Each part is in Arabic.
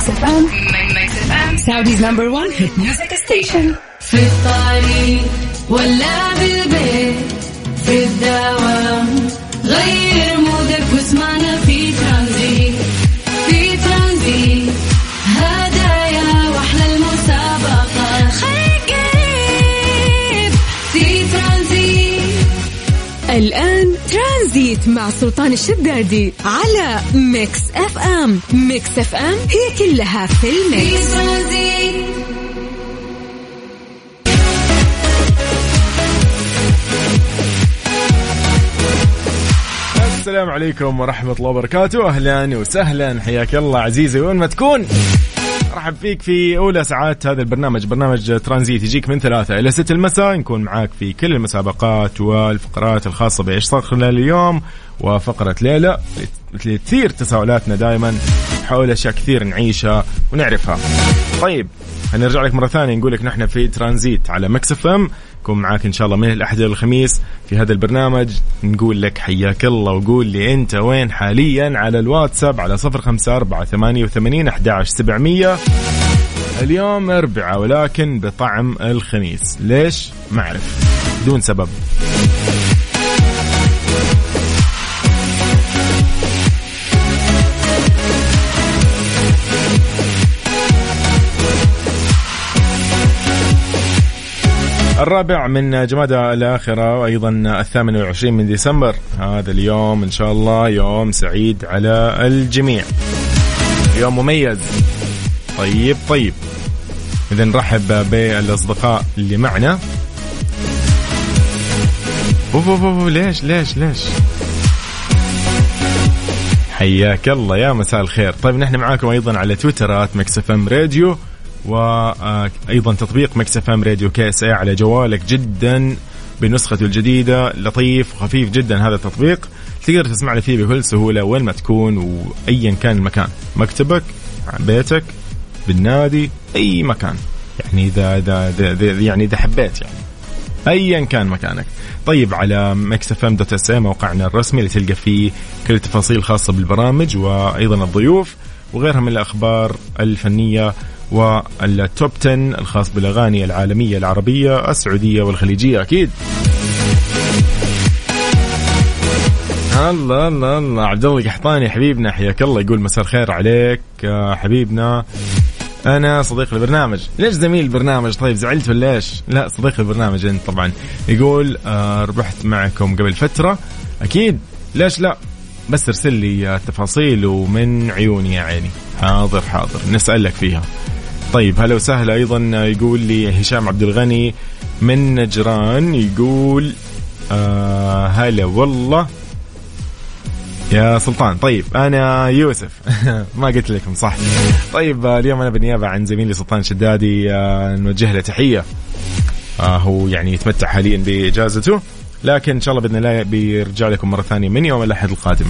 Mix FM Mix FM Saudi's number 1 hit music station في الطريق ولا بالبيت في الدوام غير ترانزيت مع سلطان الشدادي على Mix FM. Mix FM هي كلها في ال mix. السلام عليكم ورحمة الله وبركاته. أهلا وسهلا. حياك الله عزيزي. وين ما تكون. رحب فيك في أولى ساعات هذا البرنامج برنامج ترانزيت يجيك من ثلاثة إلى ستة المساء نكون معاك في كل المسابقات والفقرات الخاصة بإيش صار خلال اليوم وفقرة ليلة اللي تثير تساؤلاتنا دائما حول أشياء كثير نعيشها ونعرفها. طيب هنرجع لك مرة ثانية نقول لك نحن في ترانزيت على Mix FM. نكون معاك إن شاء الله من الأحد الخميس في هذا البرنامج. نقول لك حياك الله وقول لي أنت وين حاليا على الواتساب على صفر خمسة أربعة ثمانية وثمانين أحد سبعمية. اليوم أربعة ولكن بطعم الخميس. ليش؟ ما أعرف. دون سبب. الرابع من جمادى الآخرة وأيضا الثامن والعشرين من ديسمبر. هذا اليوم إن شاء الله يوم سعيد على الجميع. يوم مميز. طيب طيب. إذا نرحب بالأصدقاء اللي معنا. أوف أوف أوف ليش ليش ليش؟ حياك الله يا مساء الخير. طيب نحن معاكم أيضا على تويترات مكسف إم راديو. وأيضا تطبيق Mix FM Radio KSA على جوالك جدا بنسخته الجديدة. لطيف وخفيف جدا هذا التطبيق. تقدر تسمعنا فيه بكل سهولة وين ما تكون وأيا كان المكان. مكتبك بيتك بالنادي أي مكان. يعني اذا اذا يعني إذا حبيت يعني. ايا كان مكانك. طيب على Mix FM dot SA موقعنا الرسمي اللي تلقى فيه كل التفاصيل الخاصه بالبرامج وأيضا الضيوف وغيرها من الأخبار الفنية والتوب 10 الخاص بالأغاني العالمية العربية السعودية والخليجية أكيد. الله الله الله. عبد الله القحطاني حبيبنا حياك الله يقول مساء الخير عليك حبيبنا. أنا صديق البرنامج. ليش زميل البرنامج؟ طيب زعلت ولا إيش لا صديق البرنامج أنت طبعا. يقول آه ربحت معكم قبل فترة. أكيد. ليش لا؟ بس ارسل لي التفاصيل ومن عيوني يا عيني. حاضر حاضر. نسألك فيها. طيب هلا وسهلا أيضا يقول لي هشام عبد الغني من نجران يقول آه هلا والله. يا سلطان طيب أنا يوسف. ما قلت لكم صح. طيب آه، اليوم أنا بالنيابة عن زميلي سلطان شدادي آه نوجه له تحية. آه هو يعني يتمتع حاليا بإجازته لكن إن شاء الله بإذن الله بيرجع لكم مرة ثانية من يوم الأحد القادم.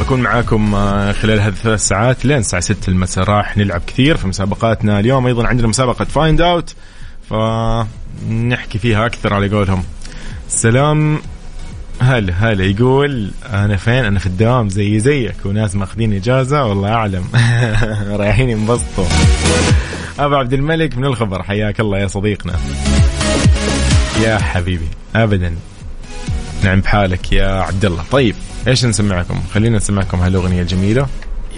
بكون معاكم آه، خلال هذه الثلاث ساعات لين الساعة 6 المساء. راح نلعب كثير في مسابقاتنا اليوم. أيضا عندنا مسابقة فايند أوت فنحكي فيها أكثر على قولهم. سلام. هلا هلا يقول أنا فين؟ أنا في الدوام. زي زيك وناس ماخذين إجازة. والله أعلم. رايحين ينبسطوا. أبو عبد الملك من الخبر. حياك الله يا صديقنا. يا حبيبي. ابدا. نعم بحالك يا عبد الله طيب إيش نسمعكم؟ خلينا نسمعكم هالأغنية الجميلة.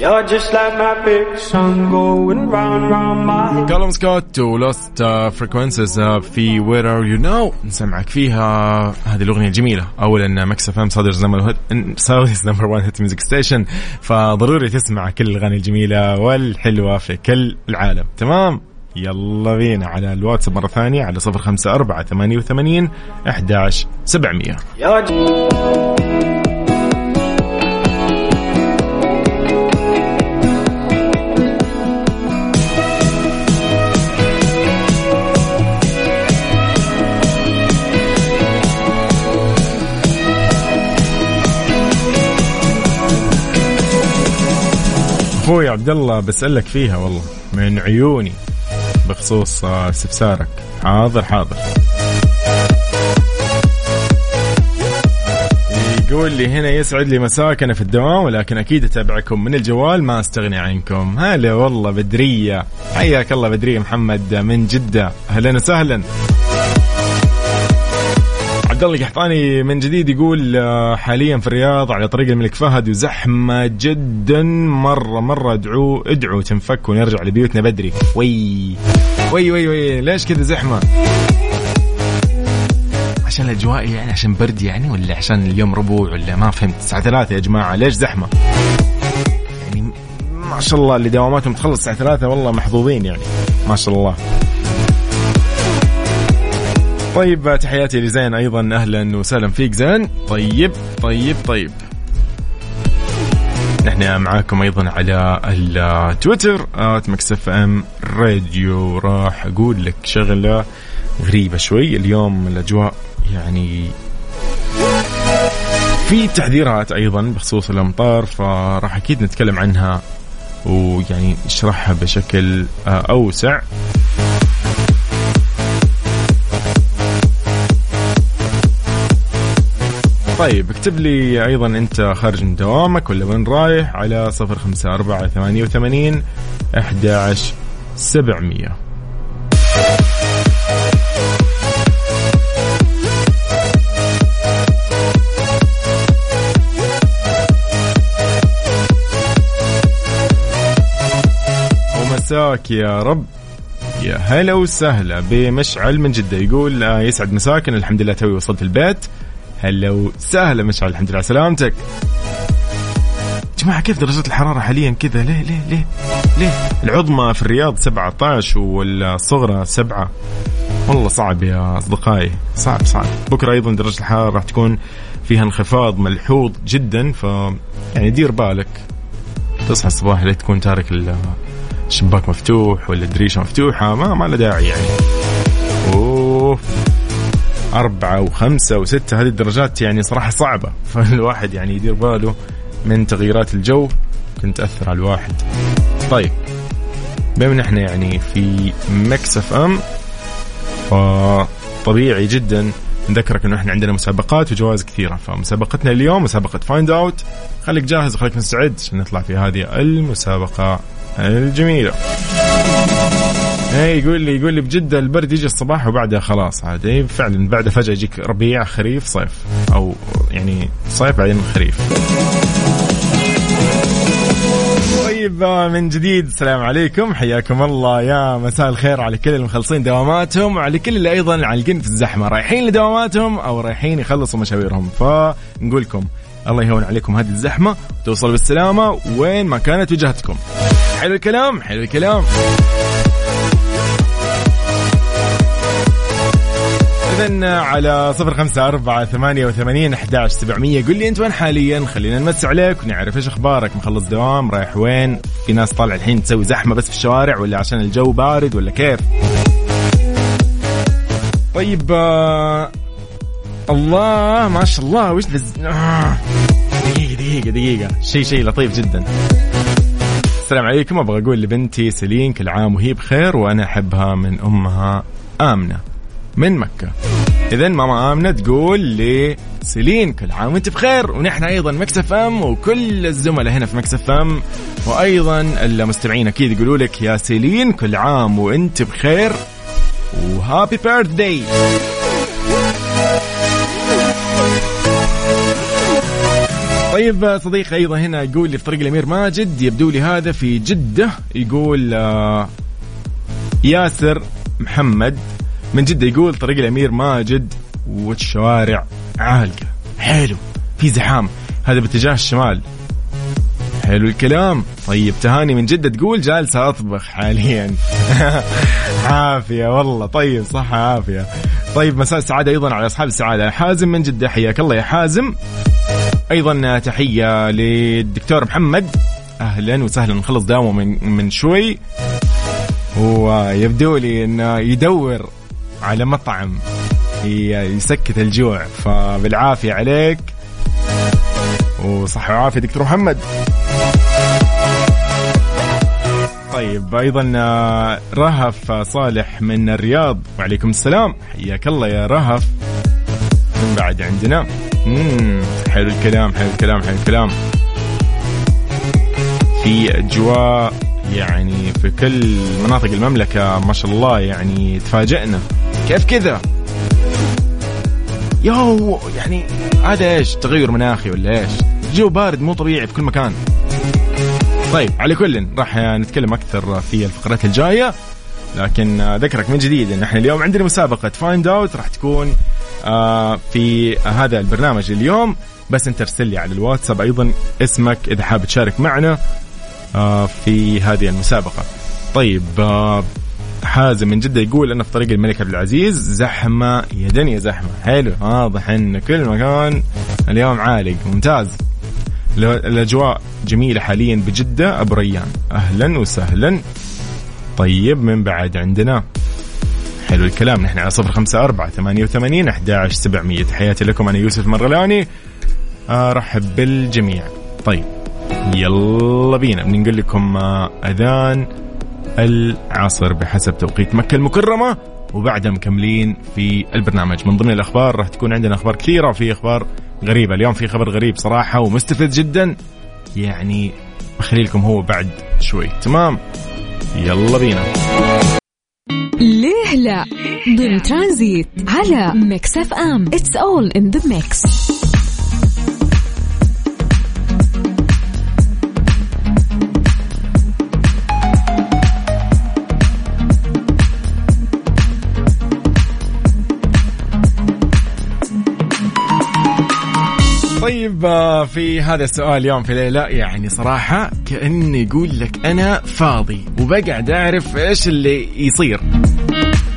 You're just like my big sun going round round my head. Calum Scott و Lost Frequencies في Where Are You Now نسمعك فيها. هذه الأغنية الجميلة. اولا Mix FM Saudi's number 1 hit music station فضروري تسمع كل الأغاني الجميلة والحلوة في كل العالم. تمام؟ يلا بينا على الواتساب مرة ثانية على صفر خمسة أربعة ثمانية وثمانين أحداش سبعمية. أخوي عبد الله بسألك فيها والله من عيوني. بخصوص استفسارك. حاضر حاضر. يقول لي هنا يسعد لي مساك أنا في الدوام ولكن أكيد أتابعكم من الجوال ما أستغني عنكم. هلا والله بدرية. حياك الله بدرية محمد من جدة. أهلا وسهلا. عبد الله القحطاني من جديد يقول آه، حاليا في الرياض على طريق الملك فهد وزحمة جدا. مرة مرة ادعوا ادعوا تنفك ونرجع لبيوتنا بدري. وي ووه ووه ووه. ليش كذا زحمة؟ عشان الأجواء يعني عشان برد يعني ولا عشان اليوم ربوع ولا ما فهمت. الساعة ثلاثة يا جماعة. ليش زحمة؟ يعني ما شاء الله اللي دواماتهم تخلص الساعة ثلاثة والله محظوظين يعني. ما شاء الله. طيب تحياتي لزين أيضا. أهلا وسهلا فيك زين. طيب طيب طيب. نحن معاكم أيضا على التويتر مكسف إم راديو. راح أقول لك شغلة غريبة شوي. اليوم الأجواء يعني في تحذيرات أيضا بخصوص الأمطار فراح أكيد نتكلم عنها ويعني نشرحها بشكل أوسع. طيب اكتب لي أيضا أنت خارج من دوامك ولا وين رايح على صفر خمسة أربعة ثمانية وثمانين أحد سبعمية. ومساك يا رب. يا هلا وسهلا بمشعل من جدة يقول آه، يسعد مساكن الحمد لله توي وصلت البيت. هلا وسهلا مشعل الحمد لله على سلامتك. جماعة كيف درجة الحرارة حاليا كذا؟ ليه ليه ليه؟ ليه؟ العظمى في الرياض 17 والصغرى 7 والله صعب يا أصدقائي صعب صعب. بكرة أيضا درجة الحرارة راح تكون فيها انخفاض ملحوظ جدا ف يعني دير بالك. تصحى الصباح لا تكون تارك الشباك مفتوح ولا الدريشة مفتوحة؟ ما ما له داعي يعني. أوه. أربعة وخمسة وستة هذه الدرجات يعني صراحة صعبة. فالواحد يعني يدير باله من تغييرات الجو. كنت تأثر على الواحد. طيب بما إحنا يعني في Mix FM فطبيعي جدا نذكرك إنه إحنا عندنا مسابقات وجوائز كثيرة. فمسابقتنا اليوم مسابقة Find Out خليك جاهز وخليك مستعد عشان نطلع في هذه المسابقة الجميلة. إيه يقول لي يقول لي بجدة البرد يجي الصباح وبعدها خلاص عاد. إيه فعلا بعدها فجأة يجيك ربيع خريف صيف. أو يعني صيف بعدين خريف. طيب من جديد السلام عليكم. حياكم الله. يا مساء الخير على كل المخلصين دواماتهم وعلى كل اللي أيضا عالقين في الزحمة. رايحين لدواماتهم أو رايحين يخلصوا مشاويرهم. فنقول لكم الله يهون عليكم هذه الزحمة وتوصل بالسلامة وين ما كانت وجهتكم. حلو الكلام حلو الكلام. إذا على صفر خمسة أربعة ثمانية وثمانين أحداش سبعمية. قل لي أنت وين حاليا؟ خلينا نمس عليك ونعرف إيش أخبارك. مخلص دوام رايح وين؟ في ناس طالع الحين تسوي زحمة بس في الشوارع ولا عشان الجو بارد ولا كيف؟ طيب آه الله ما شاء الله وش بز... آه. دقيقة دقيقة دقيقة. شيء شيء لطيف جدا. السلام عليكم. أبغى أقول لبنتي سلين كل عام وهي بخير وأنا أحبها من أمها آمنة. من مكة. إذا ماما آمنة تقول لسيلين كل عام وأنت بخير. ونحن أيضا Mix FM وكل الزملاء هنا في Mix FM. وأيضا المستمعين أكيد يقولوا لك يا سيلين كل عام وأنت بخير. و happy birthday طيب صديق أيضا هنا يقول لي في طريق الأمير ماجد يبدو لي هذا في جدة يقول آه، ياسر محمد. من جدة يقول طريق الأمير ماجد والشوارع عالقة. حلو. في زحام. هذا باتجاه الشمال. حلو الكلام. طيب تهاني من جدة تقول جالسة أطبخ حاليا. عافية والله. طيب صح عافية. طيب مساء السعادة أيضا على أصحاب السعادة. حازم من جدة حياك الله يا حازم. أيضا تحية للدكتور محمد. أهلا وسهلا. نخلص دامه من, من شوي. ويبدو لي إنه يدور على مطعم يسكت الجوع. فبالعافية عليك. وصحة وعافية دكتور محمد. طيب أيضا آه، رهف صالح من الرياض. وعليكم السلام. حياك الله يا رهف. من بعد عندنا. حلو الكلام حلو الكلام حلو الكلام. في أجواء يعني في كل مناطق المملكة ما شاء الله يعني تفاجئنا. كيف كذا؟ يو يعني هذا إيش؟ تغير مناخي ولا إيش؟ جو بارد مو طبيعي في كل مكان. طيب على كل راح نتكلم أكثر في الفقرات الجاية. لكن ذكرك من جديد إن إحنا اليوم عندنا مسابقة Find Out راح تكون آه، في هذا البرنامج اليوم. بس أنت ارسل لي على الواتساب أيضا اسمك إذا حاب تشارك معنا آه، في هذه المسابقة. طيب آه، حازم من جدة يقول أنا في طريق الملك عبد العزيز زحمة يا دنيا زحمة. حلو واضح أن كل مكان اليوم عالق ممتاز. الأجواء جميلة حاليا بجدة. أبو ريان أهلا وسهلا. طيب من بعد عندنا؟ حلو الكلام. نحن على صفر خمسة أربعة ثمانية وثمانين أحد سبعمية. تحياتي لكم أنا يوسف مرغلاني. أرحب بالجميع. طيب يلا بينا. بنقول لكم أذان. العصر بحسب توقيت مكة المكرمة. وبعدها مكملين في البرنامج. من ضمن الأخبار راح تكون عندنا أخبار كثيرة وفي أخبار غريبة. اليوم في خبر غريب صراحة ومستفز جدا. يعني بخلي لكم هو بعد شوي. تمام؟ يلا بينا. ليه لا؟ ضمن ترانزيت على Mix FM. It's all in the mix طيب آه، في هذا السؤال اليوم في ليلى يعني صراحة كأني يقول لك أنا فاضي وبقعد أعرف إيش اللي يصير.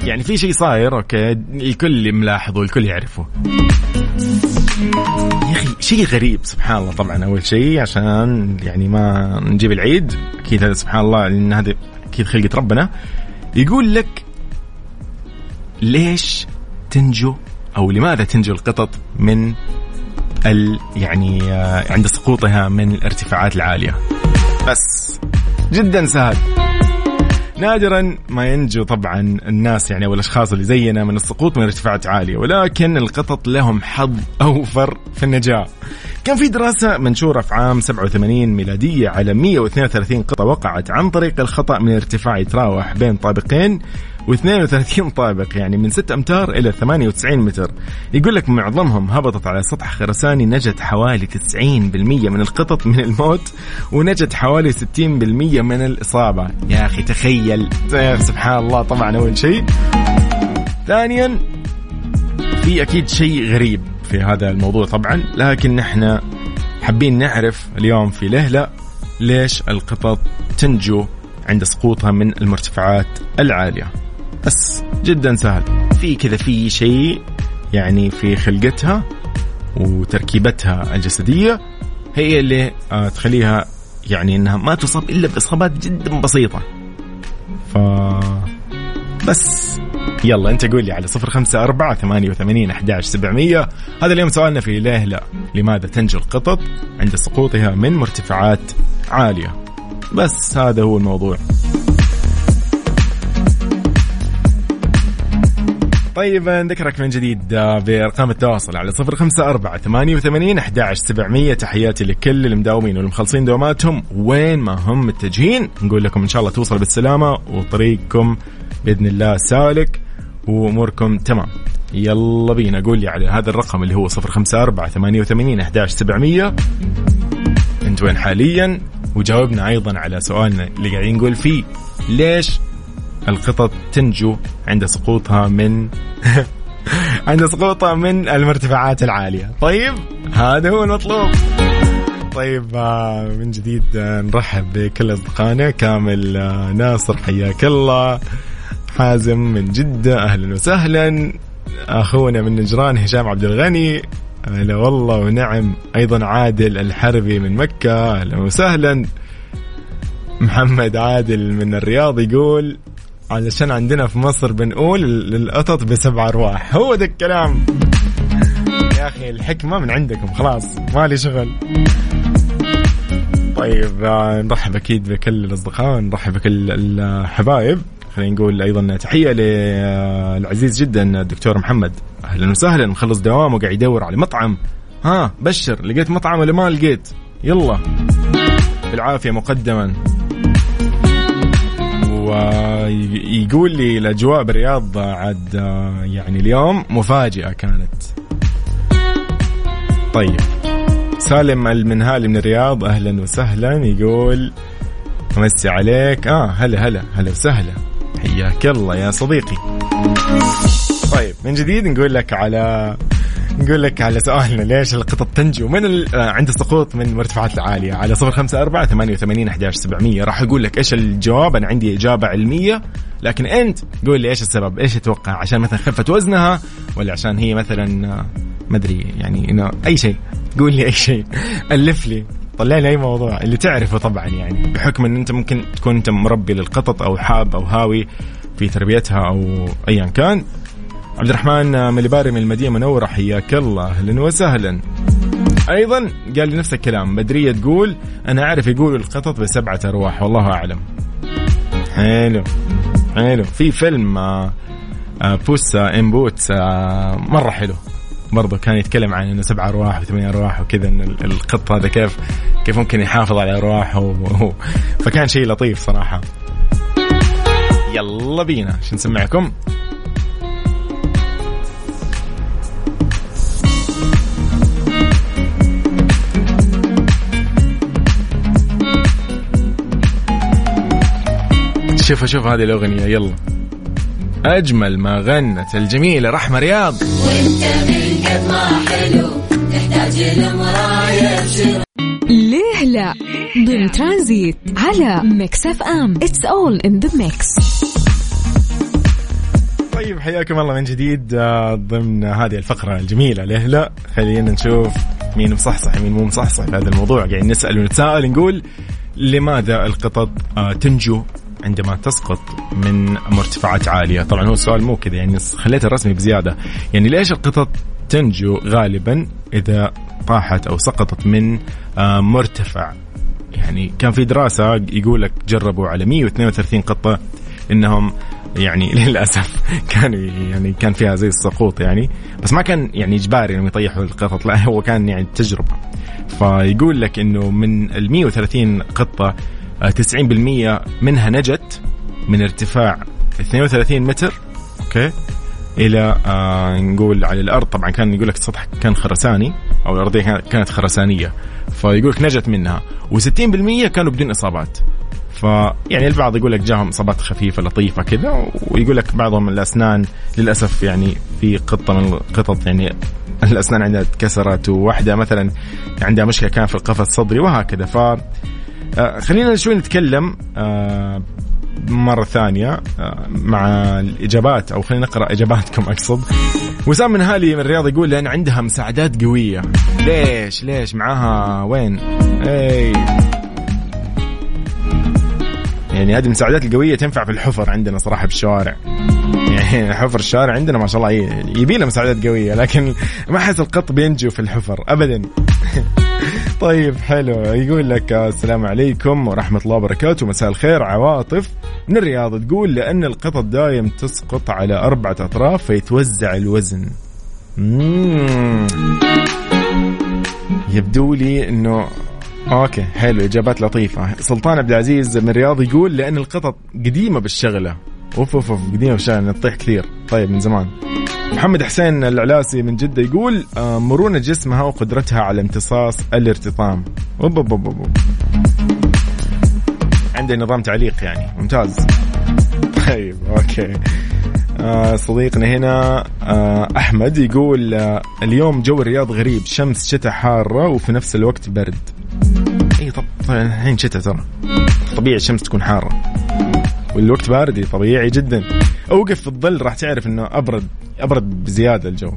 يعني في شيء صاير أوكي الكل ملاحظه الكل يعرفه. يا أخي شيء غريب سبحان الله طبعا أول شيء عشان يعني ما نجيب العيد أكيد هذا سبحان الله لأن هذا أكيد خلقة ربنا. يقول لك ليش تنجو أو لماذا تنجو القطط من يعني آه، عند سقوطها من الارتفاعات العالية بس جدا سهل نادرا ما ينجو طبعا الناس يعني أو الأشخاص اللي زينا من السقوط من ارتفاعات عالية ولكن القطط لهم حظ أوفر في النجاة. كان في دراسة منشورة في عام 87 ميلادية على 132 قطة وقعت عن طريق الخطأ من ارتفاع يتراوح بين طابقين و32 طابق يعني من 6 أمتار إلى 98 متر. يقول لك معظمهم هبطت على سطح خرساني نجت حوالي 90% من القطط من الموت ونجت حوالي 60% من الإصابة. يا أخي تخيل. سبحان الله طبعا أول شيء. ثانيا في أكيد شيء غريب في هذا الموضوع طبعا لكن نحن حابين نعرف اليوم في لهلة ليش القطط تنجو عند سقوطها من المرتفعات العالية. بس جدا سهل. في كذا في شيء يعني في خلقتها وتركيبتها الجسدية هي اللي آه، تخليها يعني إنها ما تصاب إلا بإصابات جدا بسيطة. ف بس. يلا أنت قول لي على صفر خمسة أربعة ثمانية وثمانين أحداش سبعمية. هذا اليوم سؤالنا في ليه لا لماذا تنجو القطط عند سقوطها من مرتفعات عالية؟ بس هذا هو الموضوع. طيب نذكرك من جديد بارقام التواصل على صفر خمسة أربعة ثمانية وثمانين أحداش سبعمية تحياتي لكل المداومين والمخلصين دواماتهم وين ما هم متجهين. نقول لكم إن شاء الله توصل بالسلامة وطريقكم بإذن الله سالك وأموركم تمام. يلا بينا قول لي على هذا الرقم اللي هو صفر خمسة أربعة ثمانية وثمانين أحداش سبعمية. أنت وين حاليا؟ وجاوبنا أيضا على سؤالنا اللي قاعدين نقول فيه ليش القطط تنجو عند سقوطها من عند سقوطها من المرتفعات العالية. طيب هذا هو المطلوب. طيب آه، من جديد آه، نرحب بكل أصدقائنا. كامل آه، ناصر حياك الله. حازم من جدة أهلا وسهلا. أخونا من نجران هشام عبد الغني. هلا والله ونعم. أيضا عادل الحربي من مكة. أهلا وسهلا. محمد عادل من الرياض يقول علشان عندنا في مصر بنقول للقطط بسبع أرواح. هو ده الكلام. يا أخي الحكمة من عندكم خلاص مالي شغل. طيب آه، نرحب أكيد بكل الأصدقاء نرحب بكل الحبايب. خلينا نقول أيضا تحية للعزيز جدا الدكتور محمد. أهلا وسهلا مخلص دوام وقاعد يدور على مطعم. ها بشر لقيت مطعم ولا ما لقيت؟ يلا. بالعافية مقدما. ويقول لي الاجواء بالرياض عاد يعني اليوم مفاجئه كانت. طيب. سالم المنهالي من الرياض أهلا وسهلا يقول أمسي عليك. آه هلا هلا هلا وسهلا. حياك الله يا صديقي. طيب من جديد نقول لك على نقول لك على سؤالنا ليش القطط تنجو؟ من ال... آه، عند السقوط من المرتفعات العالية على صفر خمسة أربعة ثمانية وثمانين أحداش سبعمية. راح أقول لك إيش الجواب؟ أنا عندي إجابة علمية لكن أنت قول لي إيش السبب؟ إيش تتوقع؟ عشان مثلا خفت وزنها ولا عشان هي مثلا آه، ما أدري يعني إنه أي شيء. قول لي أي شيء. ألف لي. طلع لي أي موضوع. اللي تعرفه طبعا يعني بحكم إن أنت ممكن تكون أنت مربي للقطط أو حاب أو هاوي في تربيتها أو ايا كان. عبد الرحمن مليباري من المدينة المنورة حياك الله. أهلا وسهلا. أيضا قال لي نفس الكلام. بدرية تقول أنا أعرف يقولوا القطط بسبعة أرواح والله أعلم. حلو. حلو. في فيلم آه، آه، Puss in Boots آه، مرة حلو. برضه كان يتكلم عن إنه سبع أرواح وثمان أرواح وكذا إن القط هذا كيف كيف ممكن يحافظ على ارواحه فكان شيء لطيف صراحة. يلا بينا شو نسمعكم؟ شوف شوف هذه الأغنية يلا. أجمل ما غنت الجميلة رحمة رياض. وانت من قد ما حلو تحتاج لمراية ليه لا؟ ضمن ترانزيت على ميكس اف ام. It's all in the mix طيب حياكم الله من جديد آه، ضمن هذه الفقرة الجميلة. ليه لا؟ خلينا نشوف مين مصحصح مين مو مصحصح في هذا الموضوع. قاعدين نسأل ونتساءل نقول لماذا القطط آه، تنجو عندما تسقط من مرتفعات عالية. طبعا هو السؤال مو كذا يعني خليته الرسمي بزيادة. يعني ليش القطط تنجو غالبا إذا طاحت أو سقطت من آه، مرتفع؟ يعني كان في دراسة يقول لك جربوا على 132 قطة إنهم يعني للأسف كانوا يعني كان فيها زي السقوط يعني. بس ما كان يعني إجباري إنهم يطيحوا القطط لا هو كان يعني تجربة. فيقول لك إنه من ال 130 قطة 90% آه، منها نجت من ارتفاع 32 متر أوكي؟ إلى آه نقول على الأرض. طبعا كان يقول لك السطح كان خرساني أو الأرضية كانت خرسانية. فيقول لك نجت منها. و60% كانوا بدون إصابات. فيعني البعض يقول لك جاهم إصابات خفيفة لطيفة كذا ويقول لك بعضهم الأسنان للأسف يعني في قطة من القطط يعني الأسنان عندها اتكسرت وواحدة مثلا عندها مشكلة كان في القفص الصدري وهكذا. ف خلينا شوي نتكلم آه، مرة ثانية آه، مع الإجابات أو خلينا نقرأ إجاباتكم أقصد. وسام من هالي من الرياض يقول لأن عندها مساعدات قوية. ليش؟ ليش؟ معاها وين؟ إي. يعني هذه المساعدات القوية تنفع في الحفر عندنا صراحة بالشوارع يعني حفر الشارع عندنا ما شاء الله يبي له مساعدات قوية لكن ما أحس القط بينجو في الحفر أبدا. طيب حلو. يقول لك السلام عليكم ورحمة الله وبركاته. مساء الخير عواطف. من الرياض تقول لأن القطط دايم تسقط على أربعة أطراف فيتوزع الوزن. يبدو لي أنه أوكي حلو إجابات لطيفة. سلطان عبد العزيز من الرياض يقول لأن القطط قديمة بالشغلة. أوف أوف أوف قديمة بالشغلة تطيح كثير. طيب من زمان. محمد حسين العلاسي من جدة يقول آه، مرونة جسمها وقدرتها على امتصاص الارتطام. أوب أوب أوب أوب. عنده نظام تعليق يعني ممتاز. طيب أوكي. آه صديقنا هنا آه أحمد يقول آه اليوم جو الرياض غريب شمس شتاء حارة وفي نفس الوقت برد. اي طب الحين شتاء ترى. طبيعي الشمس تكون حارة. والوقت بارد طبيعي جدا. أوقف في الظل راح تعرف إنه أبرد أبرد بزيادة الجو.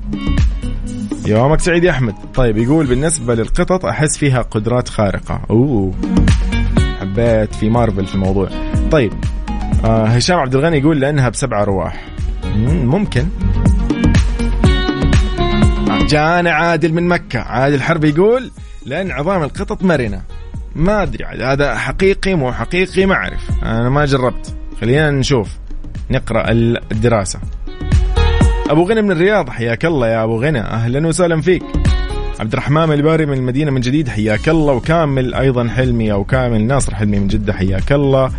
يومك سعيد يا أحمد. طيب يقول بالنسبة للقطط أحس فيها قدرات خارقة. أوه. حبيت في مارفل في الموضوع. طيب آه هشام عبد الغني يقول لأنها بسبع أرواح. ممكن. جانا عادل من مكة. عادل حرب يقول لأن عظام القطط مرنة. ما أدري هذا حقيقي مو حقيقي ما أعرف. أنا ما جربت. خلينا نشوف. نقرأ الدراسة. أبو غنى من الرياض حياك الله يا أبو غنى أهلا وسهلا فيك. عبد الرحمن الباري من المدينة من جديد حياك الله. وكامل أيضا حلمي أو كامل ناصر حلمي من جدة حياك الله.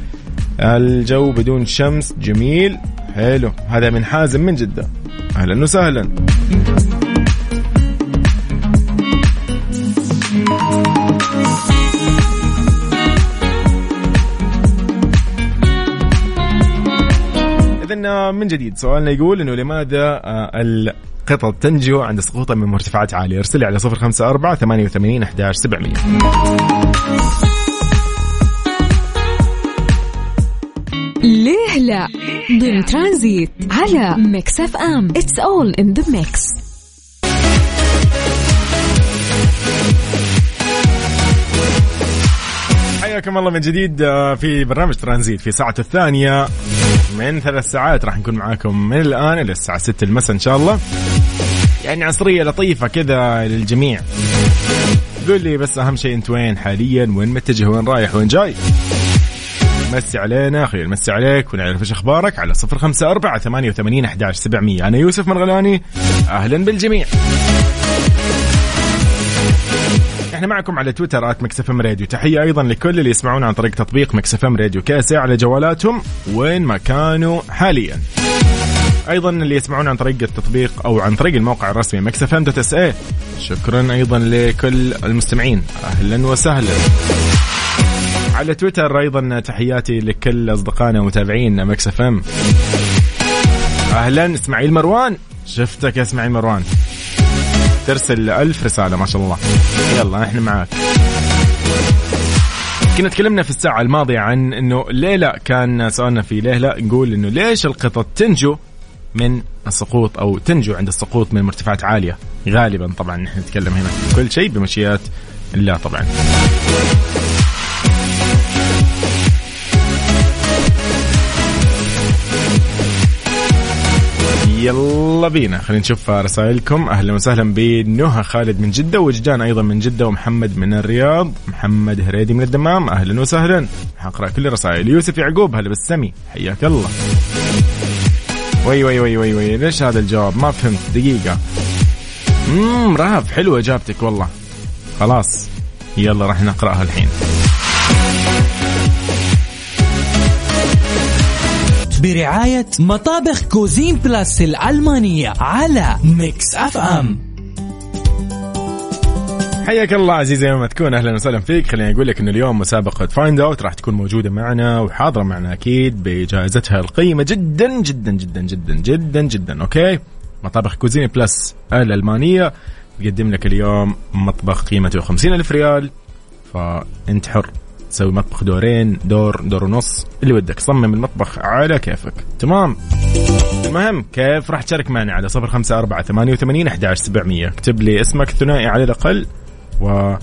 الجو بدون شمس جميل. حلو. هذا من حازم من جدة. أهلا وسهلا. من جديد. سؤالنا يقول إنه لماذا آه، القطط تنجو عند سقوطها من مرتفعات عالية؟ ارسلي على صفر خمسة أربعة ثمانية وثمانين أحداش سبعمية. ليه لا؟ ضمن ترانزيت على ميكس اف ام. It's all in the mix حياكم الله من جديد آه، في برنامج ترانزيت في ساعته الثانية. من ثلاث ساعات راح نكون معاكم من الآن إلى الساعة 6 المساء إن شاء الله. يعني عصرية لطيفة كذا للجميع. قول لي بس أهم شيء أنت وين حاليا؟ وين متجه؟ وين رايح؟ وين جاي؟ مسي علينا خلينا نمسي عليك ونعرف إيش أخبارك على صفر خمسة أربعة ثمانية وثمانين أحداش سبعمية. أنا يوسف مرغلاني. أهلا بالجميع. إحنا معكم على تويتر at مكس إف إم راديو. تحية أيضا لكل اللي يسمعونا عن طريق تطبيق مكس إف إم راديو. كاسة على جوالاتهم وين ما كانوا حاليا. أيضا اللي يسمعونا عن طريق التطبيق أو عن طريق الموقع الرسمي مكس إف إم dot SA شكرا أيضا لكل المستمعين. أهلا وسهلا. على تويتر أيضا تحياتي لكل أصدقائنا ومتابعين مكس إف إم. أهلا إسماعيل مروان. شفتك يا إسماعيل مروان. ترسل ألف رسالة ما شاء الله. يلا إحنا معاك. كنا تكلمنا في الساعة الماضية عن إنه ليه لا كان سؤالنا في ليه لا نقول إنه ليش القطط تنجو من السقوط أو تنجو عند السقوط من مرتفعات عالية؟ غالبا طبعا نحن نتكلم هنا كل شيء بمشيئة الله طبعا. يلا بينا. خلينا نشوف رسائلكم. أهلا وسهلا بنهى خالد من جدة وجدان أيضا من جدة ومحمد من الرياض. محمد هريدي من الدمام. أهلا وسهلا. حقرأ كل الرسائل. يوسف يعقوب هلا بالسمي. حياك الله. وي وي وي وي وي. ليش هذا الجواب؟ ما فهمت. دقيقة. امم رهف حلوة إجابتك والله. خلاص. يلا راح نقرأها الحين. برعاية مطابخ كوزين بلاس الألمانية على ميكس أف أم. حياك الله عزيزي يوم ما تكون أهلا وسهلا فيك. خليني أقول لك إنه اليوم مسابقة Find Out راح تكون موجودة معنا وحاضرة معنا أكيد بجائزتها القيمة جدا جدا جدا جدا جدا جدا أوكي؟ مطابخ كوزين بلاس الألمانية تقدم لك اليوم مطبخ قيمته 50 ألف ريال فأنت حر. تسوي مطبخ دورين دور دور ونص اللي ودك صمم المطبخ على كيفك. تمام؟ المهم كيف راح تشارك معنا على صفر خمسة أربعة ثمانية وثمانين أحد سبعمية. اكتب لي اسمك الثنائي على الأقل و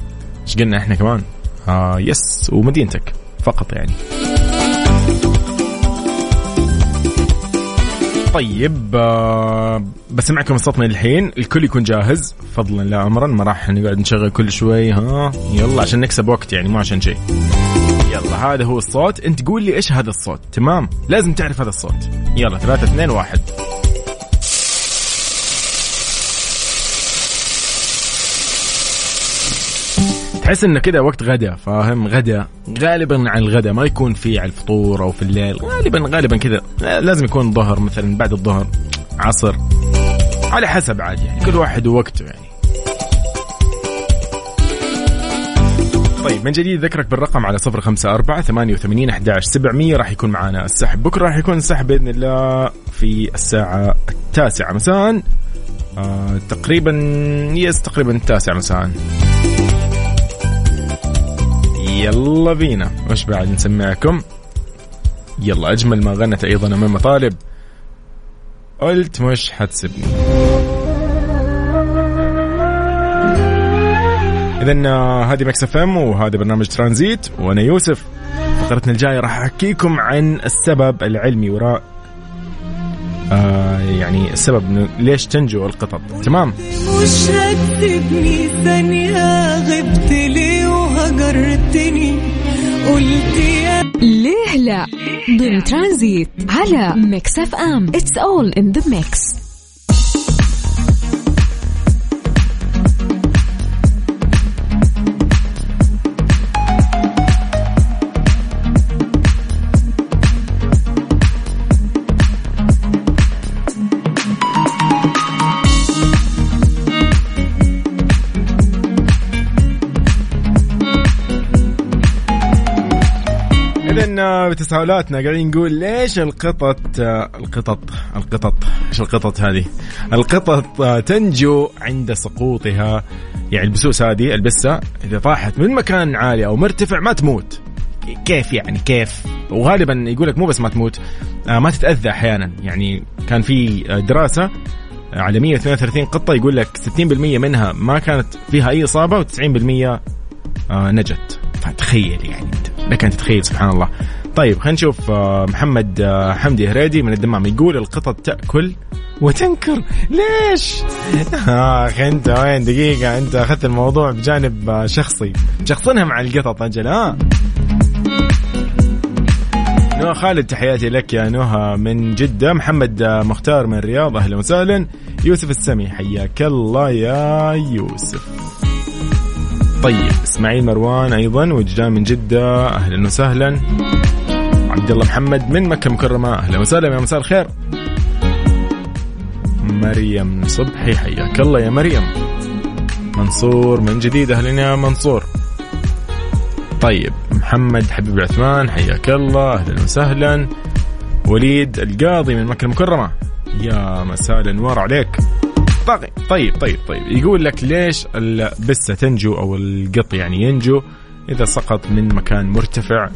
إيش قلنا إحنا كمان؟ آه يس ومدينتك فقط يعني. طيب آه بسمعكم من الحين. الكل يكون جاهز. فضلا لا امرا ما راح نقعد نشغل كل شوي ها؟ يلا عشان نكسب وقت يعني مو عشان شيء. يلا هذا هو الصوت. أنت قول لي إيش هذا الصوت؟ تمام؟ لازم تعرف هذا الصوت. يلا ثلاثة اثنين واحد. تحس انه كذا وقت غدا فاهم؟ غدا. غالبا على الغدا ما يكون في على الفطور أو في الليل. غالبا غالبا كذا لازم يكون ظهر مثلا بعد الظهر عصر. على حسب عاد يعني كل واحد ووقته يعني. طيب من جديد ذكرك بالرقم على صفر خمسة أربعة ثمانية وثمانين أحداش سبعمية. راح يكون معنا السحب. بكرة راح يكون السحب بإذن الله في الساعة التاسعة مساء. آه تقريبا yes تقريبا التاسعة مساء. يلا بينا. وش بعد نسمعكم؟ يلا أجمل ما غنت أيضا إمام مطالب قلت مش هتسيبني. إذا هذه مكس إف إم وهذا برنامج ترانزيت. وأنا يوسف. فقرتنا الجاية راح أحكيكم عن السبب العلمي وراء آه يعني السبب ليش تنجو القطط. تمام؟ مش هتسيبني ثانية غبت لي وهجرتني قلت يا ليه لا؟ ضمن ترانزيت على ميكس اف ام. It's all in the mix بتساؤلاتنا. قاعدين نقول ليش القطط القطط القطط إيش القطط هذه؟ القطط تنجو عند سقوطها. يعني البسوس هذه البسة إذا طاحت من مكان عالي أو مرتفع ما تموت. كيف يعني؟ كيف؟ وغالبا يقول لك مو بس ما تموت آه، ما تتأذى أحيانا. يعني كان في دراسة على 132 قطة يقول لك 60% منها ما كانت فيها أي إصابة و90% آه، نجت. فتخيل يعني أنت لك ان تتخيل سبحان الله. طيب خلينا نشوف آه، محمد آه، حمدي هريدي من الدمام يقول القطط تأكل وتنكر. ليش؟ آخ أنت وين؟ دقيقة أنت أخذت الموضوع بجانب آه، شخصي. شخصنها مع القطط أجل ها نوها خالد تحياتي لك يا نوها من جدة. محمد مختار من الرياض أهلا وسهلا. يوسف السمي حياك الله يا يوسف. طيب إسماعيل مروان أيضا وجدان من جدة أهلا وسهلا. عبد الله محمد من مكة المكرمه أهلا وسهلا يا مساء الخير. مريم صبحي حياك الله يا مريم. منصور من جديد أهلا يا منصور. طيب محمد حبيب العثمان حياك الله أهلا وسهلا. وليد القاضي من مكة المكرمة. يا مساء الأنوار عليك. طيب طيب طيب طيب. يقول لك ليش البسه تنجو أو القط يعني ينجو؟ إذا سقط من مكان مرتفع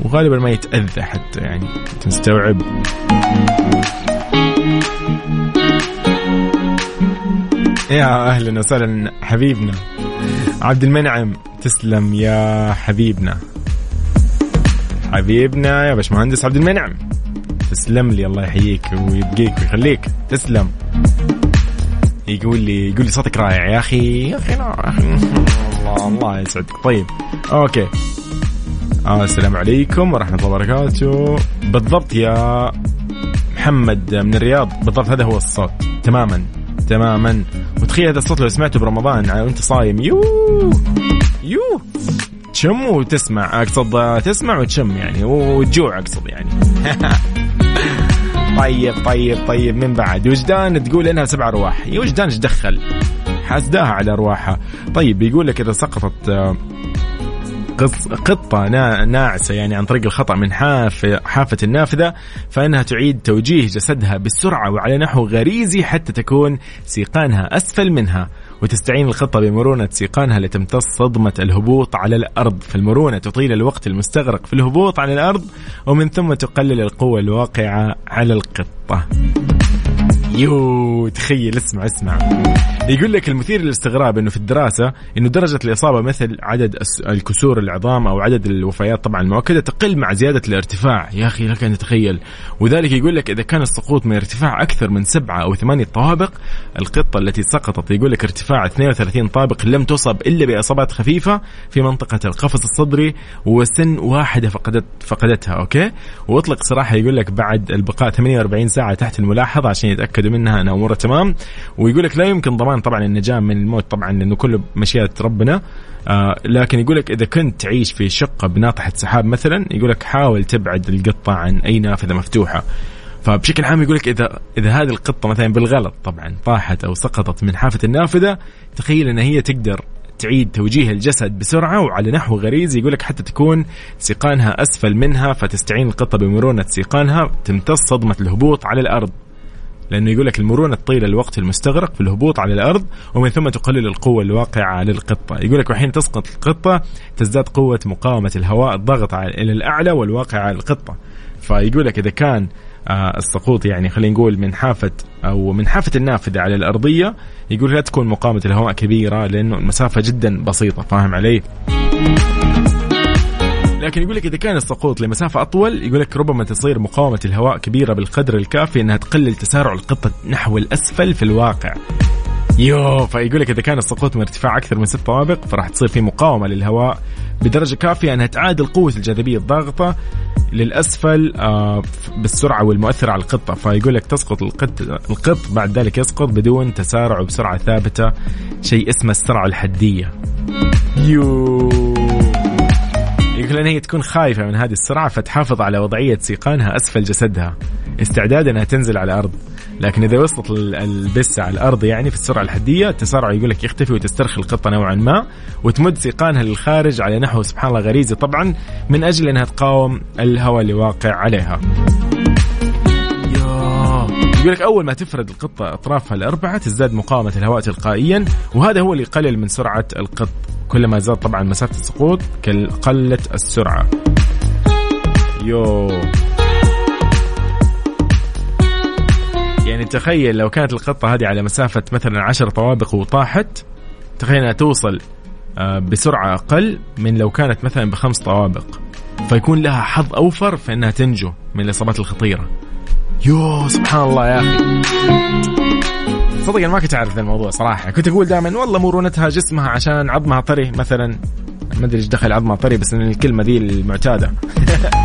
وغالبا ما يتأذى حتى يعني انت مستوعب يا أهلا وسهلا حبيبنا. عبد المنعم تسلم يا حبيبنا. حبيبنا يا باشمهندس عبد المنعم. تسلم لي الله يحييك ويبقيك ويخليك. تسلم. يقول لي يقول لي صوتك رائع يا أخي يا أخي. الله الله يسعدك طيب أوكي. آه السلام عليكم ورحمة الله وبركاته. بالضبط يا محمد من الرياض. بالضبط هذا هو الصوت. تماما تماما. وتخيل هذا الصوت لو سمعته برمضان وأنت صايم. يو يو تشم وتسمع؟ أقصد تسمع وتشم يعني؟ وتجوع أقصد يعني. طيب طيب طيب من بعد. وجدان تقول إنها سبع أرواح. يا وجدان إيش دخل؟ حاسداها على أرواحها. طيب بيقول لك إذا سقطت آه، قطة ناعسة يعني عن طريق الخطأ من حافة, حافة النافذة فإنها تعيد توجيه جسدها بسرعة وعلى نحو غريزي حتى تكون سيقانها أسفل منها. وتستعين الخطة بمرونة سيقانها لتمتص صدمة الهبوط على الأرض. فالمرونة تطيل الوقت المستغرق في الهبوط على الأرض ومن ثم تقلل القوة الواقعة على القطة. يو تخيل اسمع اسمع. يقول لك المثير للاستغراب إنه في الدراسة إنه درجة الإصابة مثل عدد الكسور العظام أو عدد الوفيات طبعا المؤكدة تقل مع زيادة الارتفاع. يا أخي لك ان تتخيل وذلك يقول لك إذا كان السقوط من ارتفاع أكثر من سبعة أو ثمانية طوابق القطة التي سقطت يقول لك ارتفاع 32 طابق لم تصب إلا بإصابات خفيفة في منطقة القفص الصدري وسن واحدة فقدت فقدتها أوكي؟ وأطلق صراحة يقول لك بعد البقاء 48 ساعة تحت الملاحظة عشان يتأكدوا منها ان أمورها تمام. ويقول لك لا يمكن ضمان طبعا النجاة من الموت طبعا لأنه كله مشيئة ربنا. آه لكن يقول لك إذا كنت تعيش في شقة بناطحه سحاب مثلا يقول لك حاول تبعد القطة عن أي نافذة مفتوحة. فبشكل عام يقول لك إذا إذا هذه القطة مثلا بالغلط طبعا طاحت أو سقطت من حافة النافذة تخيل إن هي تقدر تعيد توجيه الجسد بسرعة وعلى نحو غريزي يقول لك حتى تكون سيقانها أسفل منها فتستعين القطة بمرونة سيقانها تمتص صدمة الهبوط على الأرض. لأنه يقول لك المرونة تطيل الوقت المستغرق في الهبوط على الأرض ومن ثم تقلل القوة الواقعة على القطه، يقول لك وحين تسقط القطة تزداد قوة مقاومة الهواء الضغط إلى الأعلى والواقع على القطة. فيقول لك إذا كان آه السقوط يعني خلينا نقول من حافة أو من حافة النافذة على الأرضية يقول لا تكون مقاومة الهواء كبيرة لأنه المسافة جدا بسيطة فاهم علي؟ لكن يقول لك إذا كان السقوط لمسافة أطول يقول لك ربما تصير مقاومة الهواء كبيرة بالقدر الكافي إنها تقلل تسارع القطه نحو الأسفل في الواقع. يو فيقول لك إذا كان السقوط من ارتفاع أكثر من ست طوابق فراح تصير في مقاومة للهواء بدرجة كافية إنها تعادل قوة الجاذبية الضاغطة للأسفل آه، بالسرعة والمؤثرة على القطة. فيقول لك تسقط القط القط بعد ذلك يسقط بدون تسارع وبسرعة ثابتة شيء اسمه السرعة الحدية. يو. يقول هي تكون خايفة من هذه السرعه فتحافظ على وضعية سيقانها أسفل جسدها. استعدادا أنها تنزل على الأرض. لكن إذا وصلت البسه على الأرض يعني في السرعة الحدية التسارع يقول لك يختفي وتسترخي القطة نوعا ما وتمد سيقانها للخارج على نحو سبحان الله غريزي طبعا من أجل أنها تقاوم الهواء اللي واقع عليها. يقول لك أول ما تفرد القطة أطرافها الأربعة تزداد مقاومة الهواء تلقائيا وهذا هو اللي يقلل من سرعة القط كلما زاد طبعا مسافة السقوط قلت السرعة. يو. يعني تخيل لو كانت القطة هذه على مسافة مثلا عشر طوابق وطاحت تخيل إنها توصل آه، بسرعة أقل من لو كانت مثلا بخمس طوابق. فيكون لها حظ أوفر في أنها تنجو من الإصابات الخطيرة. يو سبحان الله يا أخي. صدق أنا ما كنت أعرف ذا الموضوع صراحة. كنت أقول دائما والله مرونتها جسمها عشان عظمها طري مثلا. ما أدري إيش دخل عظمها طري بس إن الكلمة ذي المعتادة.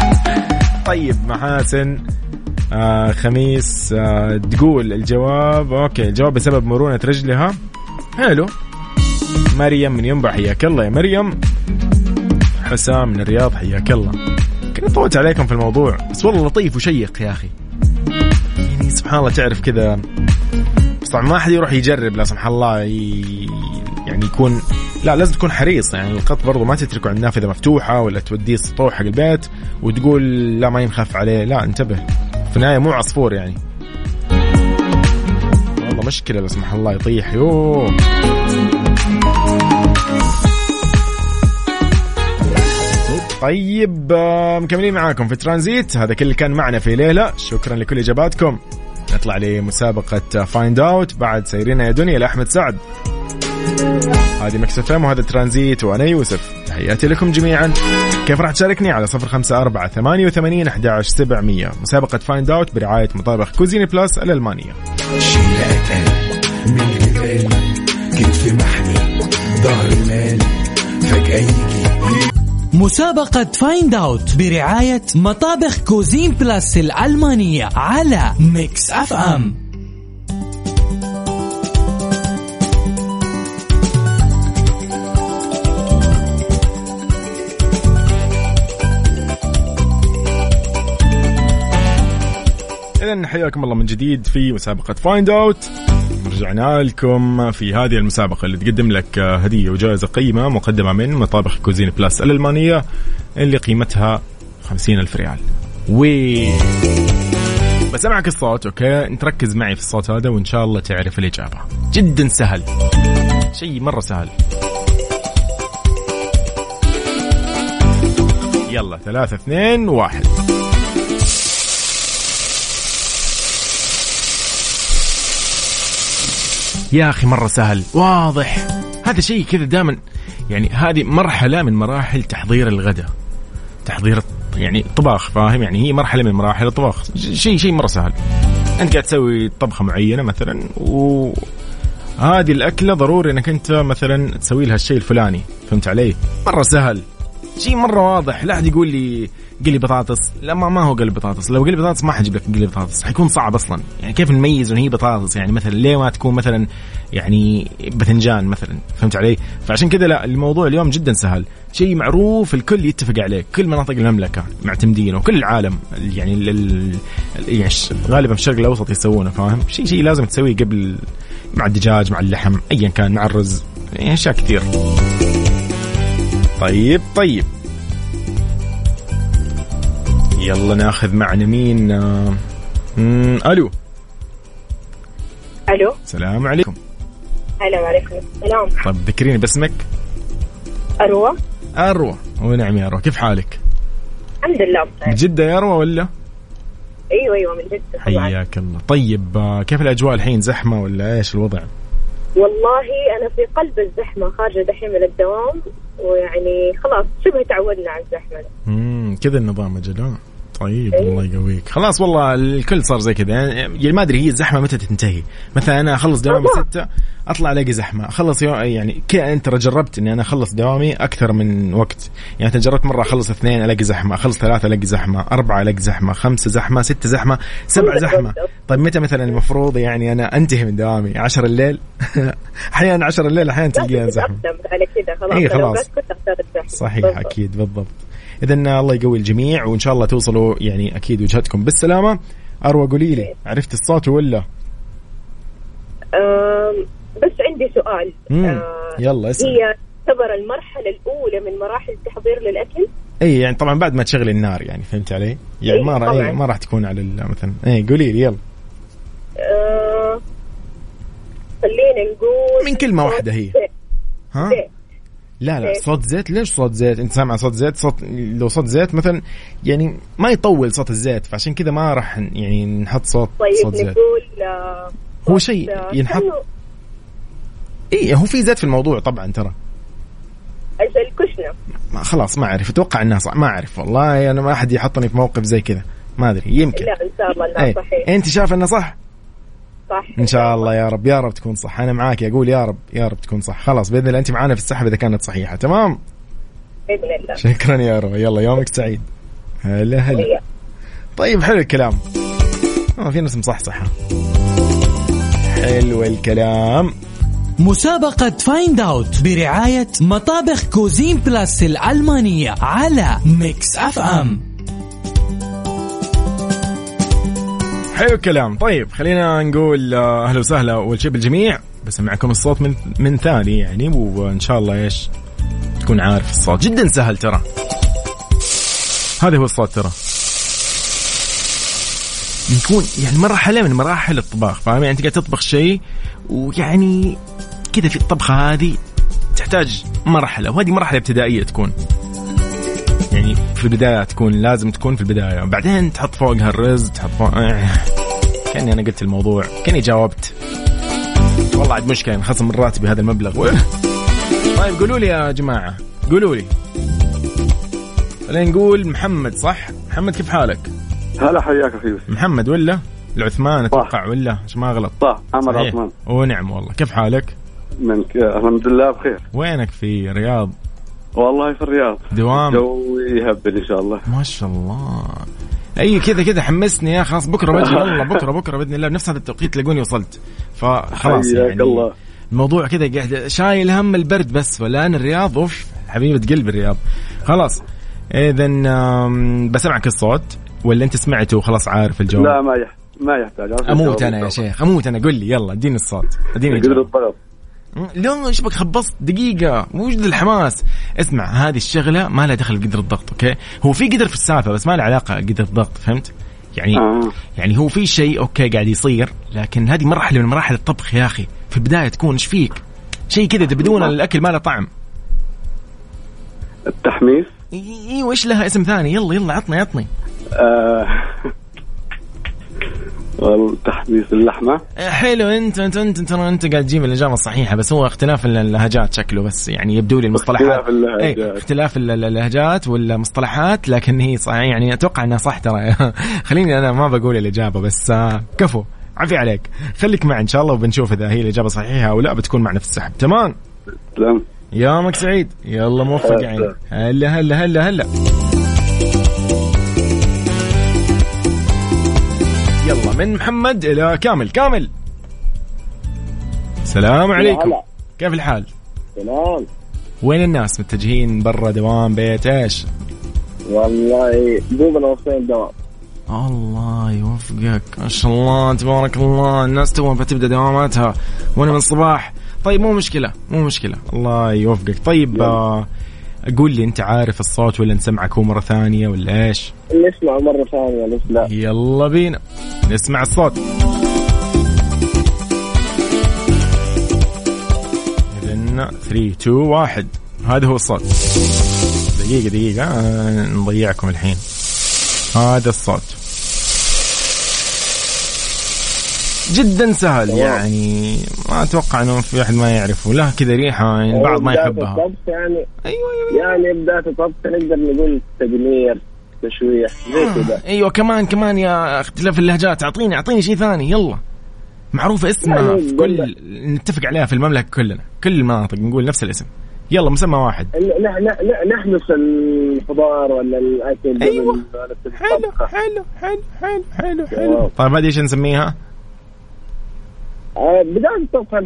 طيب محاسن آه خميس آه تقول الجواب. أوكي الجواب بسبب مرونة رجلها. حلو. مريم من ينبع حياك الله يا مريم. حسام من الرياض حياك الله. كنت طولت عليكم في الموضوع بس والله لطيف وشيق يا أخي. يعني سبحان الله تعرف كذا بس طبعا ما حد يروح يجرب لا سمح الله ي... يعني يكون لا لازم تكون حريص يعني القط برضو ما تتركه عند نافذه مفتوحة ولا توديه السطوح حق البيت وتقول لا ما ينخاف عليه لا انتبه. في النهاية مو عصفور يعني. والله مشكلة لا سمح الله يطيح يوه. طيب آه، مكملين معاكم في ترانزيت. هذا كل اللي كان معنا في ليلة. شكرا لكل إجاباتكم. نطلع لمسابقة Find Out بعد سيرين يا دنيا لأحمد سعد. هذه Mix FM وهذا ترانزيت وأنا يوسف. تحياتي لكم جميعا. كيف راح تشاركني على صفر خمسة أربعة ثمانية وثمانين أحد سبعمية. مسابقة Find Out برعاية مطابخ Cuisine Plus الألمانية. من كتف محمي ظهر مسابقة Find Out برعاية مطابخ Cuisine Plus الألمانية على Mix FM إذا حياكم الله من جديد في مسابقة Find Out رجعنا لكم في هذه المسابقة اللي تقدم لك هدية وجائزة قيمة مقدمة من مطابخ Cuisine Plus الألمانية اللي قيمتها خمسين ألف ريال. وي. بسمعك الصوت okay؟ أنت ركز معي في الصوت هذا وإن شاء الله تعرف الإجابة. جدا سهل. شيء مرة سهل. يلا ثلاثة اثنين واحد. يا أخي مرة سهل. واضح. هذا شيء كذا دائما يعني هذه مرحلة من مراحل تحضير الغداء. تحضير يعني طباخ فاهم؟ يعني هي مرحلة من مراحل الطباخ. شيء شيء مرة سهل. أنت قاعد تسوي طبخة معينة مثلا و هذه الأكلة ضروري إنك أنت مثلا تسوي لها الشيء الفلاني. فهمت علي؟ مرة سهل. شيء مرة واضح. لا أحد يقول لي قلي بطاطس. لا ما, ما هو قلي بطاطس. لو قلي بطاطس ما حجيب لك قلي بطاطس. حيكون صعب أصلا. يعني كيف نميز ان هي بطاطس؟ يعني مثلا ليه ما تكون مثلا يعني باذنجان مثلا؟ فهمت علي؟ فعشان كذا لا الموضوع اليوم جدا سهل. شيء معروف الكل يتفق عليه. كل مناطق المملكة معتمدينه وكل العالم يعني يعني غالبا في الشرق الأوسط يسوونه فاهم؟ شيء شيء لازم تسويه قبل مع الدجاج مع اللحم ايا كان مع الرز. يعني أشياء كثير. طيب طيب. يلا ناخذ معنا مين؟ ألو. ألو. السلام عليكم. هلا وعليكم السلام. طيب ذكريني باسمك. أروى. أروى. ونعم يا أروى. كيف حالك؟ الحمد لله بخير. جدة يا أروى ولا؟ أيوه أيوه من جدة حياك الله. طيب آه، كيف الأجواء الحين؟ زحمة ولا إيش الوضع؟ والله أنا في قلب الزحمة خارجة دحين من الدوام ويعني خلاص شبه تعودنا على الزحمة. امم كذا النظام أجل طيب. الله يقويك. خلاص والله الكل صار زي كذا. يعني ما أدري هي الزحمة متى تنتهي. مثلا أنا أخلص دوامي. ستة أطلع ألاقي زحمة. أخلص يوم يعني كذا أنت جربت إني أنا أخلص دوامي أكثر من وقت. يعني أنت جربت مرة أخلص اثنين ألاقي زحمة أخلص ثلاثة ألاقي زحمة أربعة ألاقي زحمة خمسه زحمة سته زحمة سبعه بالضبط. زحمة. طيب متى مثلا المفروض يعني أنا أنتهي من دوامي؟ 10 الليل؟ أحيانا 10 الليل أحيانا تلقيها زحمة. على كذا. خلاص إيه، خلاص. صحيح. أكيد بالضبط. اذا الله يقوي الجميع وإن شاء الله توصلوا يعني أكيد وجهتكم بالسلامة أروى قولي لي عرفت الصوت ولا بس عندي سؤال. آه، يلا اسأل هي تعتبر المرحلة الأولى من مراحل التحضير للأكل إي يعني طبعا بعد ما تشغلي النار يعني فهمت علي؟ يعني إيه، ما راح. إيه ما راح تكون على مثلا إي قولي لي يلا آه، خلينا نقول من كلمة واحدة هي. ها؟ لا لا زيت. صوت زيت ليش صوت زيت؟ أنت سامع صوت زيت؟ صوت لو صوت زيت مثلا يعني ما يطول صوت الزيت فعشان كذا ما راح يعني نحط صوت طيب صوت زيت. نقول آه، هو شيء آه، ينحط؟ اي هو في زيت في الموضوع طبعا ترى. أجل الكشنة. ما خلاص ما أعرف. أتوقع إنها صح. ما أعرف والله أنا ما أحد يحطني في موقف زي كذا. ما أدري يمكن. لا إن شاء الله لا اي صحيح. أنت شايف انه صح؟ صح. إن شاء الله يا رب يا رب تكون صح. أنا معاك أقول يا رب يا رب تكون صح. خلاص بإذن الله أنت معانا في السحب إذا كانت صحيحة تمام؟ بإذن الله. شكرا يا روى يلا يومك سعيد. هلا هلا. طيب حلو الكلام. آه في ناس مصحصحة. حلو الكلام. مسابقة Find Out برعاية مطابخ Cuisine Plus الألمانية على Mix FM حلو الكلام. طيب خلينا نقول آه، أهلا وسهلا اول شيء بالجميع بسمعكم الصوت من من ثاني يعني وإن شاء الله إيش؟ تكون عارف الصوت. جدا سهل ترى. هذا هو الصوت ترى. يكون يعني مرحله من مراحل الطباخ فاهم؟ يعني انت قاعد تطبخ شيء ويعني كذا في الطبخة هذه تحتاج مرحلة وهذه مرحلة ابتدائية تكون. يعني في البداية تكون لازم تكون في البداية. بعدين تحط فوقها الرز تحط فوق آه. كأني أنا قلت الموضوع كأني جاوبت. والله عاد مشكلة انخصم من راتبي هذا المبلغ. طيب قولوا لي يا جماعة قولوا لي. خلينا نقول محمد صح؟ محمد كيف حالك؟ هلا حياك أخي يوسف. محمد ولا؟ العثمان أتوقع ولا؟ عشان ما اغلط صح صحيح. عثمان. ونعم والله. كيف حالك؟ من ك... الحمد لله بخير. وينك في رياض؟ والله في الرياض. دوام. جو يهبل إن شاء الله. ما شاء الله. أي كذا كذا حمسني يا خلاص بكرة بجي والله بكرة بكرة بإذن الله بنفس هذا التوقيت تلاقوني وصلت. فخلاص يعني الله. الموضوع كذا قاعد شايل هم البرد بس والآن الرياض أوف حبيبة قلب الرياض. خلاص اذا بسمعك الصوت ولا أنت سمعته وخلاص عارف الجواب؟ لا ما يح... ما يحتاج. أموت أنا يا شيخ أموت أنا. قل لي يلا اديني الصوت اديني الله. الجواب. لا إيش بك خبصت دقيقة. وش ذا الحماس اسمع هذه الشغلة ما لها دخل بقدر الضغط okay؟ هو في قدر في السالفة بس ما له علاقة قدر الضغط فهمت؟ يعني آه. يعني هو في شيء أوكي قاعد يصير لكن هذه مرحلة من مراحل الطبخ يا أخي. في البداية تكون إيش فيك؟ شيء كذا بدون الاكل ما له طعم. التحميس أيوه إيش لها اسم ثاني؟ يلا يلا عطني عطني. آه... والتحميس اللحمة. إيه، حلو. انت انت انت ترى انت قاعد تجيب الإجابة الصحيحة بس هو اختلاف اللهجات شكله بس يعني يبدو لي المصطلحات. اختلاف اللهجات. اي اختلاف ال- اللهجات والمصطلحات لكن هي صح يعني أتوقع إنها صح ترى. خليني أنا ما بقول الإجابة بس آه، كفو. عفي عليك. خليك معي إن شاء الله وبنشوف إذا هي الإجابة صحيحة أو لا بتكون معنا في السحب. تمام؟ تمام يومك سعيد. يلا موفق. يعني هلا هلا هلا هلا. يلا. من محمد إلى كامل. كامل. السلام عليكم. هلا. كيف الحال؟ تمام. وين الناس متجهين برا دوام بيت؟ إيش؟ والله دوبنا وصلنا الدوام الله يوفقك. ما شاء الله تبارك الله. الناس توها بتبدأ دواماتها وأنا من الصباح. طيب مو مشكلة مو مشكلة. الله يوفقك. طيب آه قول لي انت عارف الصوت ولا نسمعك هو مرة ثانية ولا إيش؟ نسمع مرة ثانية ليش لا يلا بينا. نسمع الصوت. إذن 3 2 1 هذا هو الصوت. دقيقة دقيقة. آه، نضيعكم الحين. هذا الصوت. جدا سهل يعني ما أتوقع إنه في أحد ما يعرفه. له كذا ريحة يعني البعض ما يحبها. يعني. أيوه أيوه. يعني بداية الطبخ نقدر نقول تدمير تشويح زي كذا. أيوه كمان كمان يا اختلاف اللهجات. أعطيني أعطيني شيء ثاني يلا. معروفة اسمها يعني في كل نتفق عليها في المملكة كلنا. كل المناطق نقول نفس الاسم. يلا مسمى واحد. نحمس الخضار ولا الأكل نبتدي حلو. حلو حلو حلو حلو حلو. طيب هذه إيش نسميها؟ آه، بداية الطبخة آه،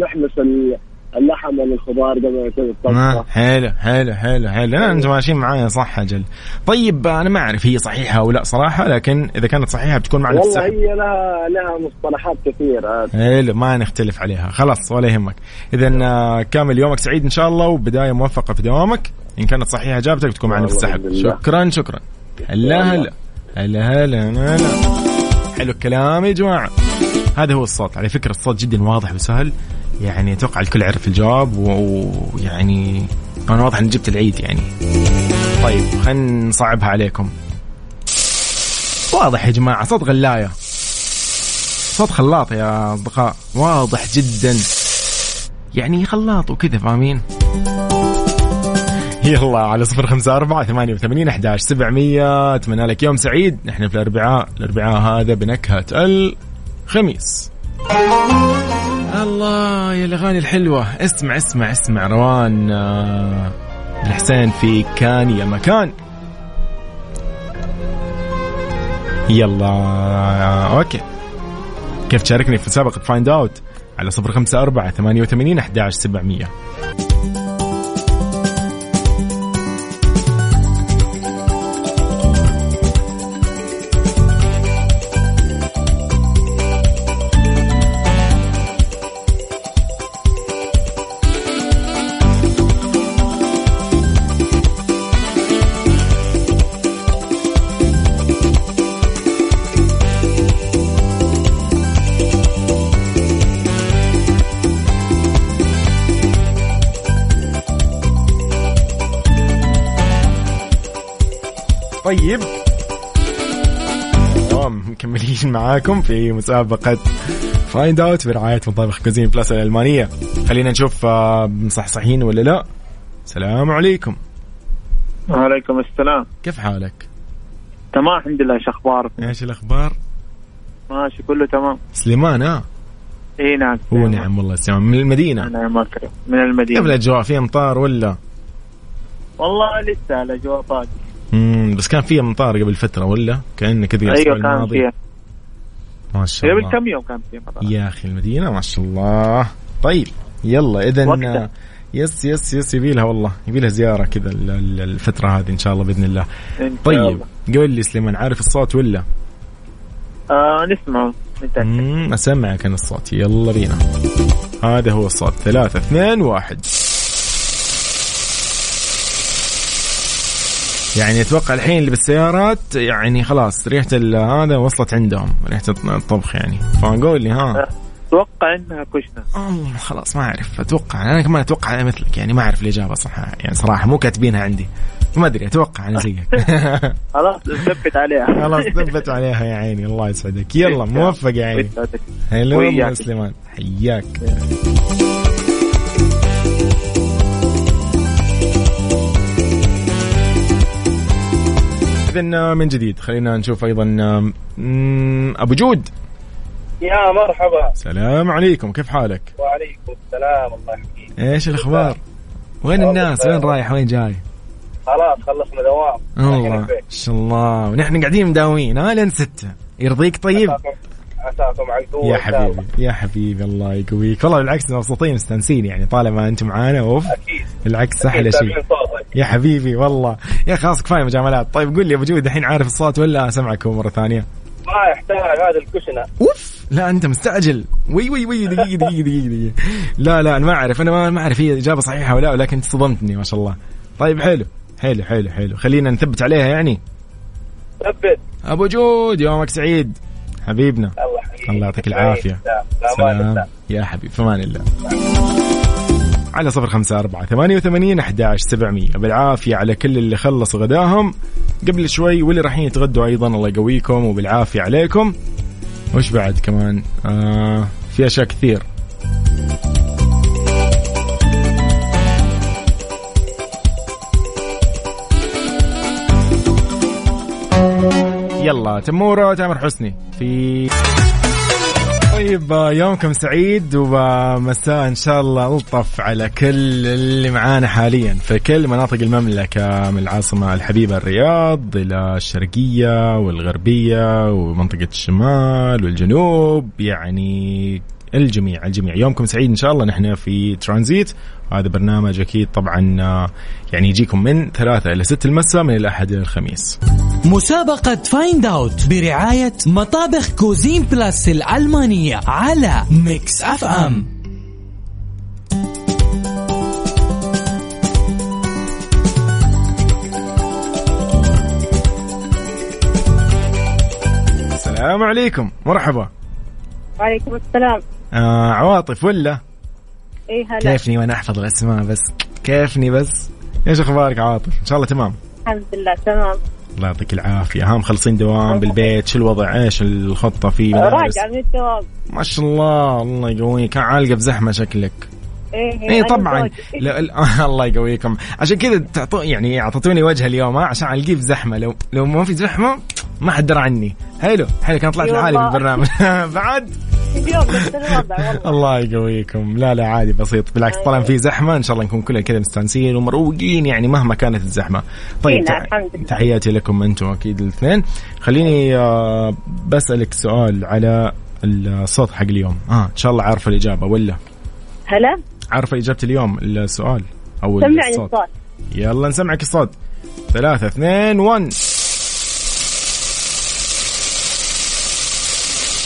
نحمس ال- اللحم ولا الخضار قبل ما يبتدي آه، الطبخة حلو حلو حلو حلو. لا أنتم ماشيين معايا صح أجل. طيب أنا ما أعرف هي صحيحة أو لا صراحة لكن إذا كانت صحيحة بتكون معنا والله السحب هي لها لها مصطلحات كثير آه، حلو ما نختلف عليها. خلاص ولا يهمك. اذا آه، كامل يومك سعيد إن شاء الله وبداية موفقة في دوامك. إن كانت صحيحة اجابتك بتكون معنا في السحب. شكرا شكرا. هلا. هلا هلا هلا هلا. حلو الكلام يا جماعة. هذا هو الصوت. على فكرة الصوت جدا واضح وسهل. يعني أتوقع الكل عرف الجواب ويعني أنا واضح إني جبت العيد يعني. طيب خلينا نصعبها عليكم. واضح يا جماعة صوت غلاية. صوت خلاط يا أصدقاء. واضح جدا. يعني خلاط وكذا فاهمين؟ يلا على صفر خمسة أربعة ثمانية وثمانين أحداش سبعمية. أتمنى لك يوم سعيد. نحن في الأربعاء. الأربعاء هذا بنكهة الخميس الله يا الأغاني الحلوة. اسمع اسمع اسمع روان آه، الحسين في كان يا مكان. يلا آه، okay. كيف تشاركني في مسابقة Find Out على صفر خمسة أربعة ثمانية وثمانين أحداش سبعمية. طيب. مكملين معاكم في مسابقة Find Out برعاية مطابخ Cuisine Plus الألمانية. خلينا نشوف آه، مصحصحين ولا لا. السلام عليكم. وعليكم السلام. كيف حالك؟ تمام الحمد لله. شو أخبارك؟ إيش الأخبار؟ ماشي كله تمام. سليمان ها؟ إي نعم هو نعم والله سليمان. من المدينة؟ مكرم من كيف المدينة الأجواء؟ في أمطار ولا؟ والله لسه الاجواء باقي مم بس كان في أمطار قبل فترة ولا؟ كأنه كذا الأسبوع أيوه كان فيها. ما شاء الله. قبل كم يوم كان فيها مطر يا أخي المدينة ما شاء الله. طيب يلا اذا. yes yes yes يبي لها والله. يبي لها زيارة كذا ال- ال- الفترة هذه إن شاء الله بإذن الله. طيب. قول لي سليمان عارف الصوت ولا؟ آه نسمعه. نتأكد. مم، أسمعك أنا الصوت. يلا بينا. هذا هو الصوت. ثلاثة اثنين واحد. يعني أتوقع الحين اللي بالسيارات يعني خلاص ريحة هذا وصلت عندهم ريحة الطبخ يعني. فقول لي ها. أتوقع إنها كشنه خلاص ما أعرف. أتوقع أنا كمان أتوقع أنا مثلك يعني ما أعرف الإجابة صح يعني صراحة مو كاتبينها عندي. ما أدري أتوقع أنا زيك. خلاص نثبت عليها. خلاص ثبت عليها يا عيني الله يسعدك. يلا موفق يا عيني. هلا سليمان. حياك. اذا من جديد. خلينا نشوف أيضا مم، أبو جود. يا مرحبا. سلام عليكم. كيف حالك؟ وعليكم السلام. الله يحييك إيش الأخبار؟ وين الناس؟ وين رايح؟ وين جاي؟ خلاص خلصنا دوام. الله. ما شاء الله. ونحن قاعدين مداومين. ها لين ستة. يرضيك طيب؟ عساكم على يا حبيبي يا حبيبي الله يقويك. والله بالعكس مبسوطين مستانسين يعني طالما أنتم معانا أوف. أكيد. بالعكس أحلى شيء. يا حبيبي والله. يا خلاص كفاية مجاملات. طيب قول لي أبو جود الحين عارف الصوت ولا اسمعك مرة ثانية؟ ما يحتاج هذا الكشنه أوف. لا أنت مستعجل. وي وي وي دقيقة دقيقة دقيقة دقيقة. لا لا أنا ما أعرف. أنا ما- ما أعرف هي إجابة صحيحة ولا ولكن صدمتني ما شاء الله. طيب حلو حلو حلو حلو. خلينا نثبت عليها يعني. ثبت. أبو جود يومك سعيد. حبيبنا. الله الله يعطيك العافية. سلام. يا حبيب في أمان الله. على صفر خمسة أربعة ثمانية وثمانين أحداش سبعمية. بالعافية على كل اللي خلصوا غداهم. قبل شوي واللي رايحين يتغدوا أيضا الله يقويكم وبالعافية عليكم. وش بعد كمان؟ آه في أشياء كثير. يلا تمورة تامر حسني. في طيب يومكم سعيد ومساء إن شاء الله ألطف على كل اللي معانا حاليا في كل مناطق المملكة من العاصمة الحبيبة الرياض إلى الشرقية والغربية ومنطقة الشمال والجنوب يعني الجميع الجميع. يومكم سعيد إن شاء الله نحن في ترانزيت هذا برنامج أكيد طبعا آه، يعني يجيكم من ثلاثة إلى ست المساء من الأحد إلى الخميس. مسابقة Find Out برعاية مطابخ Cuisine Plus الألمانية على Mix FM السلام عليكم مرحبا. وعليكم السلام. آه عواطف ولا؟ إيه هلا. كيفني وأنا أحفظ الأسماء بس؟ كيفني بس؟ إيش أخبارك عواطف إن شاء الله تمام. الحمد لله تمام. الله يعطيك العافية. ها مخلصين دوام بالبيت. شو الوضع؟ إيش الخطة في راجع من الدوام ما شاء الله الله يقويك. عالقة بزحمة شكلك. إيه اي أنا طبعا. الله يقويكم. عشان كذا تعطوا يعني اعطيتوني وجه اليوم عشان ألقيه في زحمه لو لو ما في زحمة ما حد درى عني. حلو حلو كان طلعت لحالي في والله. البرنامج بعد. اليوم نفس الوضع والله. الله يقويكم. لا لا عادي بسيط. بالعكس طالما في زحمة. إن شاء الله نكون كلنا كذا مستانسين ومروقين يعني مهما كانت الزحمة. طيب إي تع- الحمد لله. تحياتي لكم أنتم أكيد الاثنين. خليني آه، بسألك سؤال على الصوت حق اليوم. آه إن شاء الله عارفه الإجابة ولا؟ هلا؟ عارفه إجابة اليوم السؤال أو سمعني الصوت. يلا نسمعك الصوت. ثلاثة اثنين ون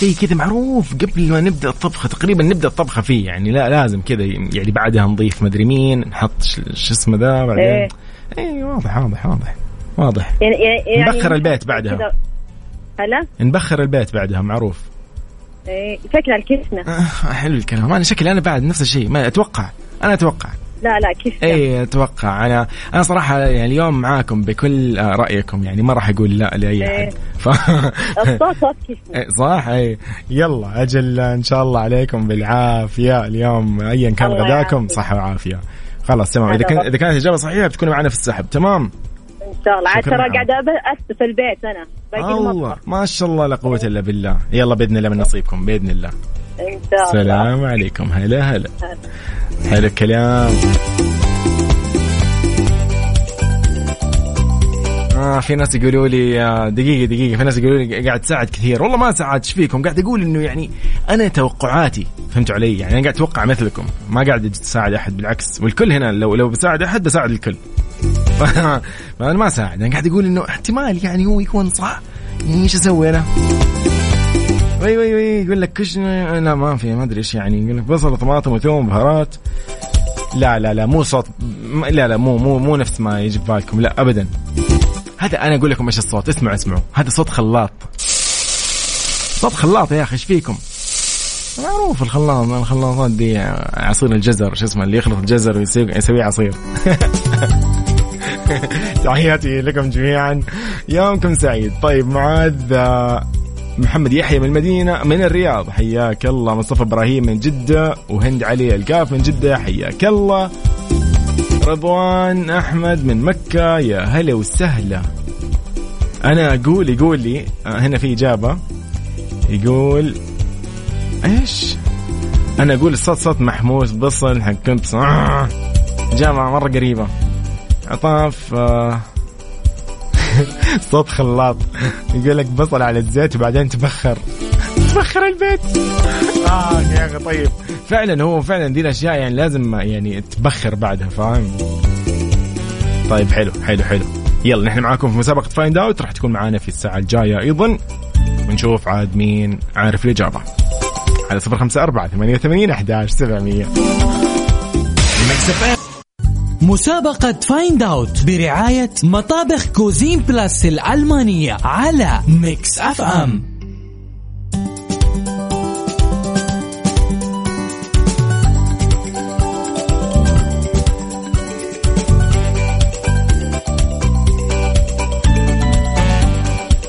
شيء كذا معروف قبل ما نبدأ الطبخه تقريبا نبدأ الطبخه فيه يعني لا لازم كذا يعني بعدها نضيف مدري مين نحط شو اسمه ذا بعدين. إيه. اي واضح واضح واضح واضح. يعني يعني نبخر البيت بعدها. هلا؟ نبخر البيت بعدها معروف. إيه شكلها الكشنة آه حلو الكلام. أنا شكلي أنا بعد نفس الشيء ما أتوقع أنا أتوقع. لا لا كشنة اي أتوقع. أنا أنا صراحة يعني اليوم معاكم بكل آه، رأيكم. يعني ما راح أقول لا لأي إيه. أحد. ف... إيه، صح؟ اي يلا أجل إن شاء الله عليكم بالعافية اليوم. ايا كان غداكم. صحة وعافية. خلاص تمام. إذا هذا كان هو. إذا كانت الإجابة صحيحة بتكونوا معنا في السحب. تمام؟ إن شاء الله. عاد ترى. قاعدة أب- اسس البيت أنا. باقي الله ما شاء الله لا قوة إلا بالله. يلا بإذن الله من نصيبكم. بإذن الله. إن شاء الله. سلام عليكم. هلا هلا. حلو الكلام. آه في ناس يقولوا لي آه، دقيقة دقيقة. في ناس يقولوا لي قاعد تساعد كثير. والله ما ساعدت. إيش فيكم؟ قاعد أقول إنه يعني أنا توقعاتي فهمتوا علي؟ يعني أنا قاعد أتوقع مثلكم. ما قاعد اساعد أحد بالعكس. والكل هنا لو لو بساعد أحد بساعد الكل. فأنا ما اساعد أنا قاعد أقول إنه احتمال يعني هو يكون صح. يعني إيش أسوي أنا؟ وي وي وي يقول لك كش لا ما في ما أدري إيش يعني. يقول لك بصل وطماطم وثوم بهارات. لا لا لا مو صوت لا لا مو مو مو نفس ما يجي بالكم لا ابدا. هذا أنا أقول لكم إيش الصوت اسمعوا اسمعوا. هذا صوت خلاط. صوت خلاط يا أخي إيش فيكم؟ معروف الخلاط الخلاطات دي عصير الجزر شو اسمه اللي يخلط الجزر ويسوي عصير. تحياتي لكم جميعا. يومكم سعيد. طيب معاذ آه، محمد يحيى من المدينة من الرياض. حياك الله. مصطفى إبراهيم من جدة وهند علي الكاف من جدة. حياك الله. رضوان أحمد من مكة. يا هلا وسهلا. أنا أقول يقول لي آه، هنا في إجابة. يقول إيش؟ أنا أقول الصوت صوت محموس بصل حق كنت آه. جامعة مرة قريبة. عطاف آه، صوت خلاط. يقول لك بصل على الزيت وبعدين تبخر. تبخر البيت. آه يا أخي طيب. فعلا هو فعلا دي الأشياء يعني لازم يعني تبخر بعدها فاهم؟ طيب حلو حلو حلو. يلا نحن معاكم في مسابقة Find Out راح تكون معانا في الساعة الجاية أيضا. ونشوف عاد مين عارف الإجابة. على صفر خمسة أربعة ثمانية وثمانين أحداش سبعمية. مسابقة Find Out برعاية مطابخ Cuisine Plus الألمانية على Mix FM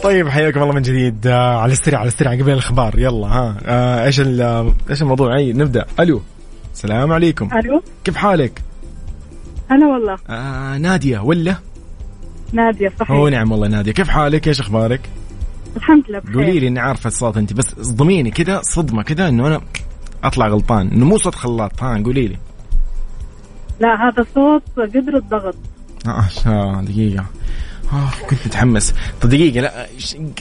طيب حياكم الله من جديد. آه على السريع على السريع قبل الأخبار. يلا ها. آه إيش ال- آه، إيش الموضوع؟ أي نبدأ. ألو. السلام عليكم. ألو. كيف حالك؟ هلا والله. آه نادية ولا؟ نادية صحيح. هو نعم والله نادية. كيف حالك؟ إيش أخبارك؟ الحمد لله بخير. قولي لي اني عارفة الصوت أنت بس اصدميني كذا صدمة كذا إنه أنا أطلع غلطان. إنه مو صوت خلاط ها قولي لي. لا هذا صوت قدر الضغط. آه آه، دقيقة. آه كنت متحمس. طب دقيقة لا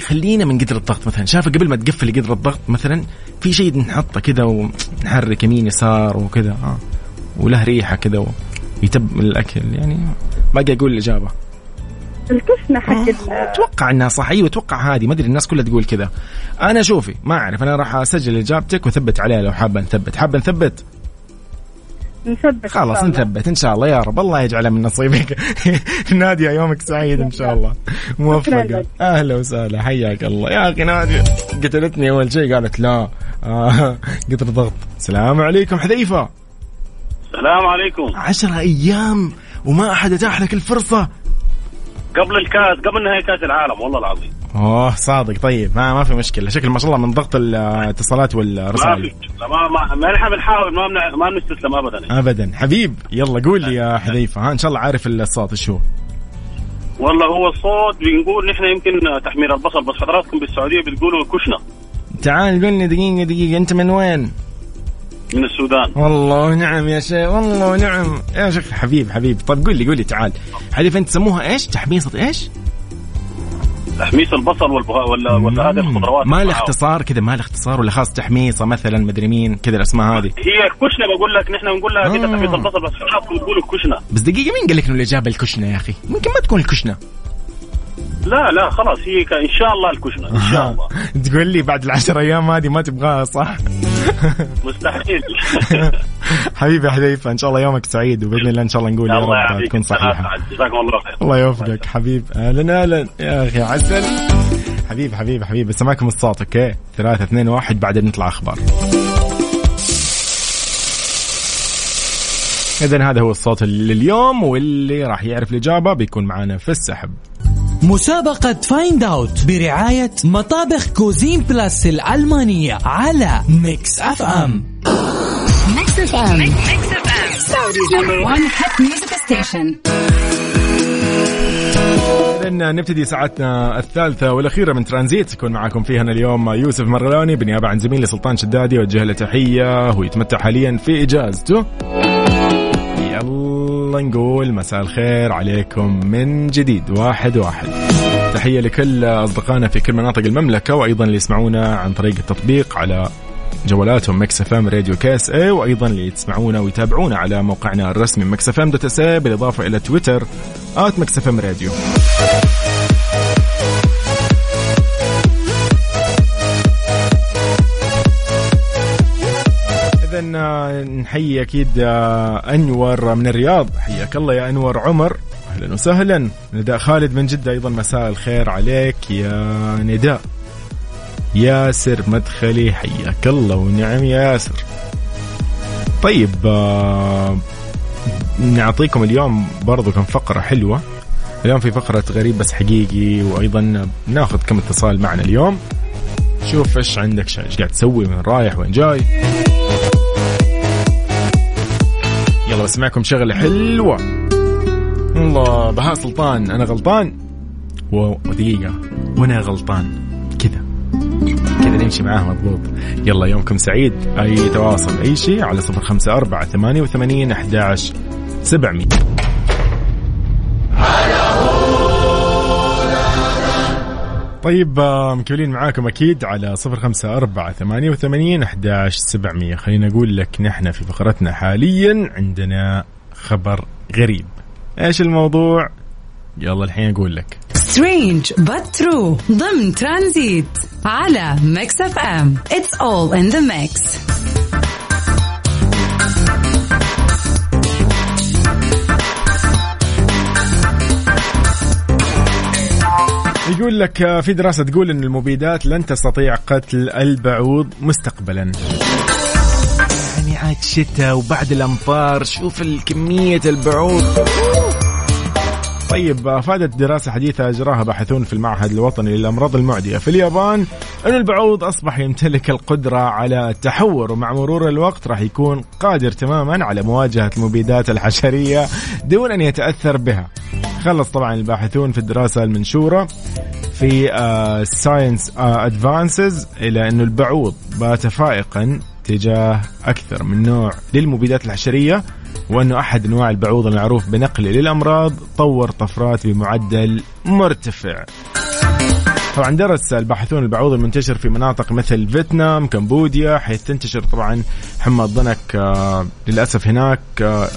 خلينا من قدر الضغط مثلا. شايفة قبل ما تقفل قدر الضغط مثلا في شيء نحطه كذا ونحرك يمين يسار وكذا آه وله ريحة كذا ويتب من الأكل يعني باقي أقول الإجابة. الكشنة حق ال- أتوقع إنها صح. أيوه أتوقع هذه. ما أدري الناس كلها تقول كذا. أنا شوفي ما أعرف. أنا راح أسجل إجابتك وأثبت عليها لو حابة نثبت. حابة نثبت؟ نثبت. خلاص. نثبت. إن شاء الله. يا رب. الله يجعلها من نصيبك. نادية يومك سعيد إن شاء الله. موفقة. لك. أهلا وسهلا. حياك الله. يا أخي نادية قتلتني أول شيء. قالت لا. آه ضغط. السلام عليكم حذيفة. السلام عليكم. عشرة أيام وما أحد أتاح لك الفرصة. قبل الكاس قبل نهاية كاس العالم والله العظيم. أوه صادق. طيب ما ما في مشكلة. شكل ما شاء الله من ضغط الاتصالات ما والرسائل. في. لا، ما ما ما نحن بنحاول ما بنع- ما بنستسلم ابدا. ابدا. حبيب يلا قول لي يا حذيفة. ها إن شاء الله عارف الصوت إيش هو. والله هو الصوت بنقول نحن يمكن تحمير البصل بس حضراتكم بالسعودية بتقولوا كشنة. تعال قل لي دقيقة دقيقة. أنت من وين؟ من السودان. والله نعم يا شيخ والله نعم. يا شيخ حبيب حبيب. طيب قول لي قول لي تعال. حذيفه أنت تسموها إيش؟ تحميصة إيش؟ تحميص البصل والبها ولا ولا هذه الخضروات ما له معاهم. اختصار كذا ما له اختصار ولا خاص تحميصة مثلا مدري مين كذا الأسماء هذه. هي كشنة بقول لك نحن بنقول لها كذا آه. تحميص البصل بس حضراتكم بتقولوا كشنة. بس دقيقة مين قال لك إنه الإجابة الكشنة يا أخي؟ ممكن ما تكون الكشنة. لا لا خلاص هي إن شاء الله الكشنه إن شاء الله. تقول لي بعد العشر أيام هذه ما تبغاها صح؟ مستحيل. حبيبي يا حذيفة إن شاء الله يومك سعيد وبإذن الله إن شاء الله نقول يا الله رب تكون صحيحة. جزاكم الله خير. الله يوفقك حبيب. أهلا أهلا. يا أخي عسل. حبيب حبيب حبيب بس معكم الصوت أوكي ثلاثة اثنين واحد بعدين نطلع أخبار. اذا هذا هو الصوت لليوم واللي راح يعرف الإجابة بيكون معنا في السحب. مسابقة Find Out برعاية مطابخ Cuisine Plus الألمانية على Mix FM Mix FM. Mix FM. Saudi's number one hit music station. لأن نبتدي ساعتنا الثالثة والأخيرة من ترانزيت يكون معكم فيها أنا اليوم يوسف مرغلاني بالنيابة عن زميلي سلطان شدادي وجه له تحية هو يتمتع حاليا في إجازته يلا نقول مساء الخير عليكم من جديد. واحد واحد. تحية لكل أصدقائنا في كل مناطق المملكة وأيضا اللي يسمعونا عن طريق التطبيق على جوالاتهم Mix FM Radio KSA وأيضا اللي يسمعونا ويتابعونا على موقعنا الرسمي Mix FM dot SA بالإضافة إلى تويتر at Mix FM Radio. اذا نحيي أكيد أنور من الرياض. حياك الله يا أنور عمر. أهلا وسهلا. نداء خالد من جدة أيضا. مساء الخير عليك يا نداء. ياسر مدخلي. حياك الله ونعم يا ياسر. طيب آه، نعطيكم اليوم برضو كم فقرة حلوة. اليوم في فقرة غريب بس حقيقي وأيضا ناخذ كم اتصال معنا اليوم. شوف إيش عندك إيش قاعد تسوي وين رايح وين جاي. يلا بسمعكم شغلة حلوة. الله بهاء سلطان أنا غلطان؟ و- ودقيقة وأنا غلطان. كذا. كذا نمشي معاه مضبوط. يلا يومكم سعيد. أي تواصل أي شيء على صفر خمسة أربعة ثمانية وثمانين أحداش سبعمية. طيب آه، مكملين معاكم أكيد على صفر خمسة أربعة ثمانية وثمانين أحداش سبعمية. خلينا أقول لك نحن في فقرتنا حاليا عندنا خبر غريب. إيش الموضوع؟ يلا الحين أقول لك. But true. ضمن ترانزيت على Mix FM. It's all in the mix. يقول لك في دراسة تقول أن المبيدات لن تستطيع قتل البعوض مستقبلا. يعني عاد شتاء وبعد الأمطار شوف الكمية البعوض. طيب أفادت دراسة حديثة أجراها باحثون في المعهد الوطني للأمراض المعدية في اليابان أن البعوض أصبح يمتلك القدرة على التحور ومع مرور الوقت راح يكون قادر تماما على مواجهة المبيدات الحشرية دون أن يتأثر بها. خلص طبعا الباحثون في الدراسة المنشورة في Science Advances إلى انه البعوض بات فائقا تجاه أكثر من نوع للمبيدات الحشرية. وانه أحد أنواع البعوض المعروف بنقله للأمراض طور طفرات بمعدل مرتفع. طبعا درس الباحثون البعوض المنتشر في مناطق مثل فيتنام كمبوديا حيث تنتشر طبعا حمى الضنك آه، للأسف هناك آه،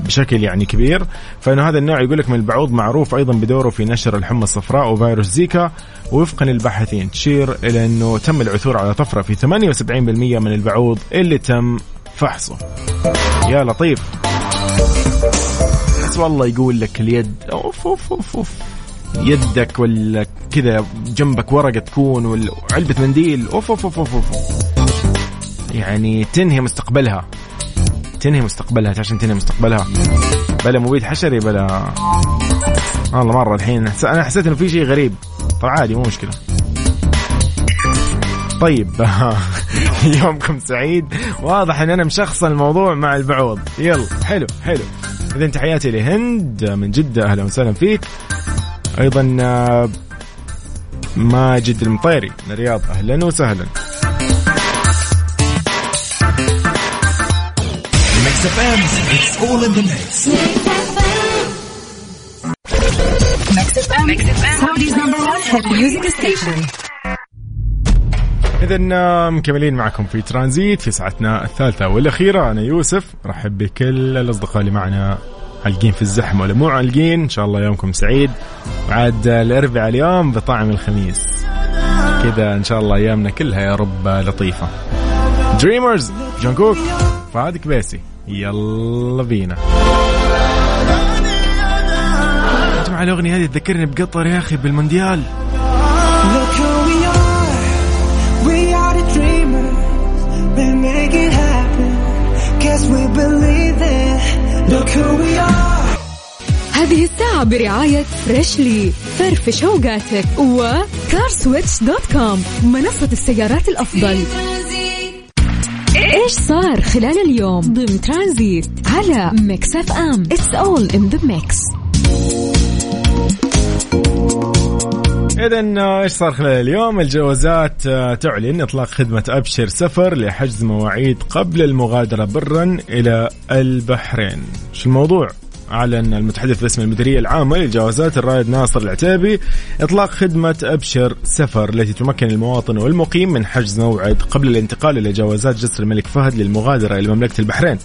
بشكل يعني كبير. فإنه هذا النوع يقول لك من البعوض معروف أيضا بدوره في نشر الحمى الصفراء وفيروس زيكا وفقا للباحثين. تشير إلى إنه تم العثور على طفرة في 78% من البعوض اللي تم فحصه. يا لطيف. بس والله يقول لك اليد أوف أوف أوف, أوف. يدك ولا كذا جنبك ورقة تكون ولا منديل أوف أوف أوف أوف, أوف. يعني تنهي مستقبلها. تنهي مستقبلها عشان تنهي مستقبلها؟ بلا مبيد حشري بلا. والله مرة الحين أنا حسيت إنه في شيء غريب. طب عادي مو مشكلة. طيب. يومكم سعيد. واضح إن أنا مشخصن الموضوع مع البعوض. يلا حلو حلو. اذا تحياتي لهند من جدة أهلا وسهلا فيك. أيضا ماجد المطيري من الرياض أهلا وسهلا. Mix FM it's all in إذا مكملين معكم في ترانزيت في ساعتنا الثالثة والأخيرة. أنا يوسف رحب بكل الأصدقاء اللي معنا. عالقين في الزحمة ولا مو عالقين؟ إن شاء الله يومكم سعيد. وعاد الأربعاء اليوم بطعم الخميس. كذا إن شاء الله أيامنا كلها يا رب لطيفة. Dreamers Jungkook فهد كبيسي. يلا بينا. جماعة الأغنية هذه تذكرني بقطر يا أخي بالمونديال. هذه الساعة برعاية Freshly فرفش اوقاتك و CarSwitch dot com منصة السيارات الأفضل إيش صار خلال اليوم ضمن ترانزيت على Mix FM it's all in the mix إذا إيش صار خلال اليوم؟ الجوازات آه، تعلن إطلاق خدمة أبشر سفر لحجز مواعيد قبل المغادرة برا إلى البحرين. شو الموضوع؟ أعلن المتحدث باسم المديرية العامة للجوازات الرائد ناصر العتيبي إطلاق خدمة أبشر سفر التي تمكن المواطن والمقيم من حجز موعد قبل الانتقال إلى جوازات جسر الملك فهد للمغادرة إلى مملكة البحرين.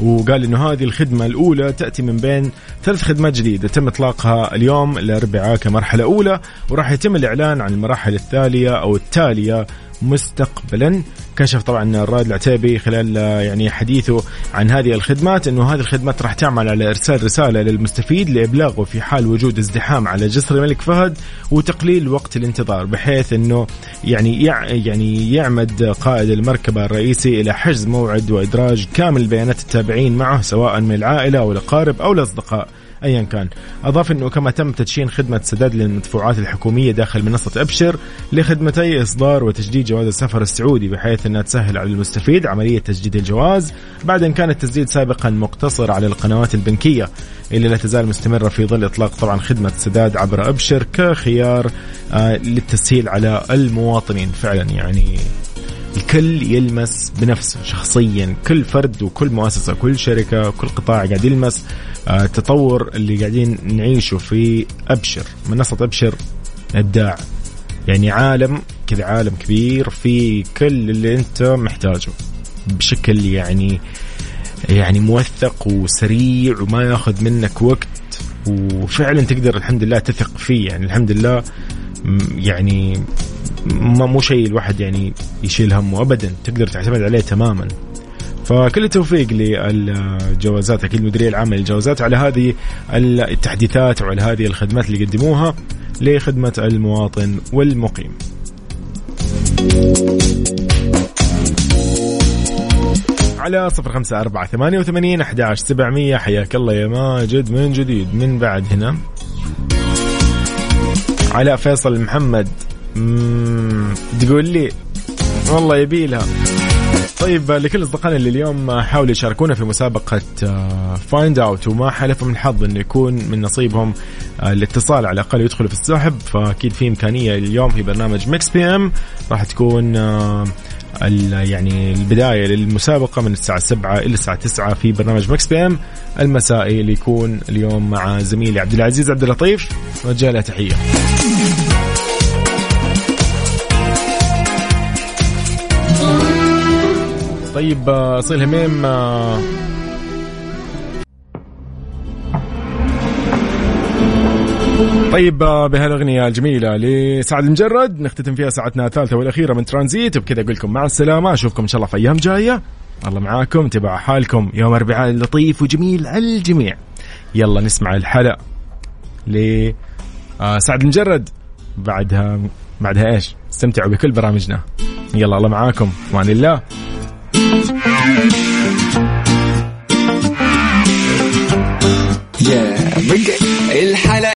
وقال إنه هذه الخدمة الأولى تأتي من بين ثلاث خدمات جديدة. تم إطلاقها اليوم الأربعاء كمرحلة أولى وراح يتم الإعلان عن المراحل التالية أو التالية مستقبلا. كشف طبعا الرائد العتيبي خلال يعني حديثه عن هذه الخدمات إنه هذه الخدمات راح تعمل على إرسال رسالة للمستفيد لإبلاغه في حال وجود ازدحام على جسر الملك فهد وتقليل وقت الانتظار بحيث إنه يعني يعني يعمد قائد المركبة الرئيسي إلى حجز موعد وإدراج كامل بيانات التابعين معه سواء من العائلة أو الأقارب أو الأصدقاء. ايا كان. أضاف إنه كما تم تدشين خدمة سداد للمدفوعات الحكومية داخل منصة أبشر لخدمتي إصدار وتجديد جواز السفر السعودي بحيث أنها تسهل على المستفيد عملية تجديد الجواز. بعد إن كان التسديد سابقا مقتصر على القنوات البنكية اللي لا تزال مستمرة في ظل إطلاق طبعا خدمة سداد عبر أبشر كخيار آه، للتسهيل على المواطنين. فعلا يعني الكل يلمس بنفسه شخصيا. كل فرد وكل مؤسسة كل شركة كل قطاع قاعد يلمس. التطور آه، اللي قاعدين نعيشه في أبشر منصة أبشر إبداع يعني عالم كذا عالم كبير في كل اللي أنت محتاجه. بشكل يعني يعني موثق وسريع وما ياخذ منك وقت. وفعلا تقدر الحمد لله تثق فيه. يعني الحمد لله يعني ما مو شيء الواحد يعني يشيل همه ابدا. تقدر تعتمد عليه تماما. فكل التوفيق للجوازات أكيد المديريه العامة للجوازات على هذه التحديثات وعلى هذه الخدمات اللي يقدموها لخدمة المواطن والمقيم. على صفر خمسة أربعة ثمانية وثمانين أحد سبعمية. حياك الله يا ماجد من جديد. من بعد هنا. علاء فيصل محمد. تقول لي والله يبي لها. طيب لكل أصدقائنا اللي اليوم حاولوا يشاركونا في مسابقة find out وما حلفهم الحظ إنه يكون من نصيبهم آه، الاتصال على الأقل يدخلوا في السحب. فأكيد في إمكانية اليوم في برنامج Mix PM راح تكون آه، يعني البداية للمسابقة من الساعة 7 إلى الساعة 9 في برنامج Mix PM المسائي اللي يكون اليوم مع زميلي عبد العزيز عبد اللطيف. وجه له تحية. طيب اصيل هميم آه، طيب آه، بهالاغنيه الجميلة لسعد المجرد نختتم فيها ساعتنا الثالثة والأخيرة من ترانزيت وبكذا أقول لكم مع السلامة أشوفكم إن شاء الله في أيام جاية. الله معاكم تبع حالكم يوم أربعاء لطيف وجميل على الجميع. يلا نسمع الحلقة ل آه، سعد المجرد. بعدها بعدها إيش؟ استمتعوا بكل برامجنا. يلا الله معاكم. أمان الله. Yeah, الحلقة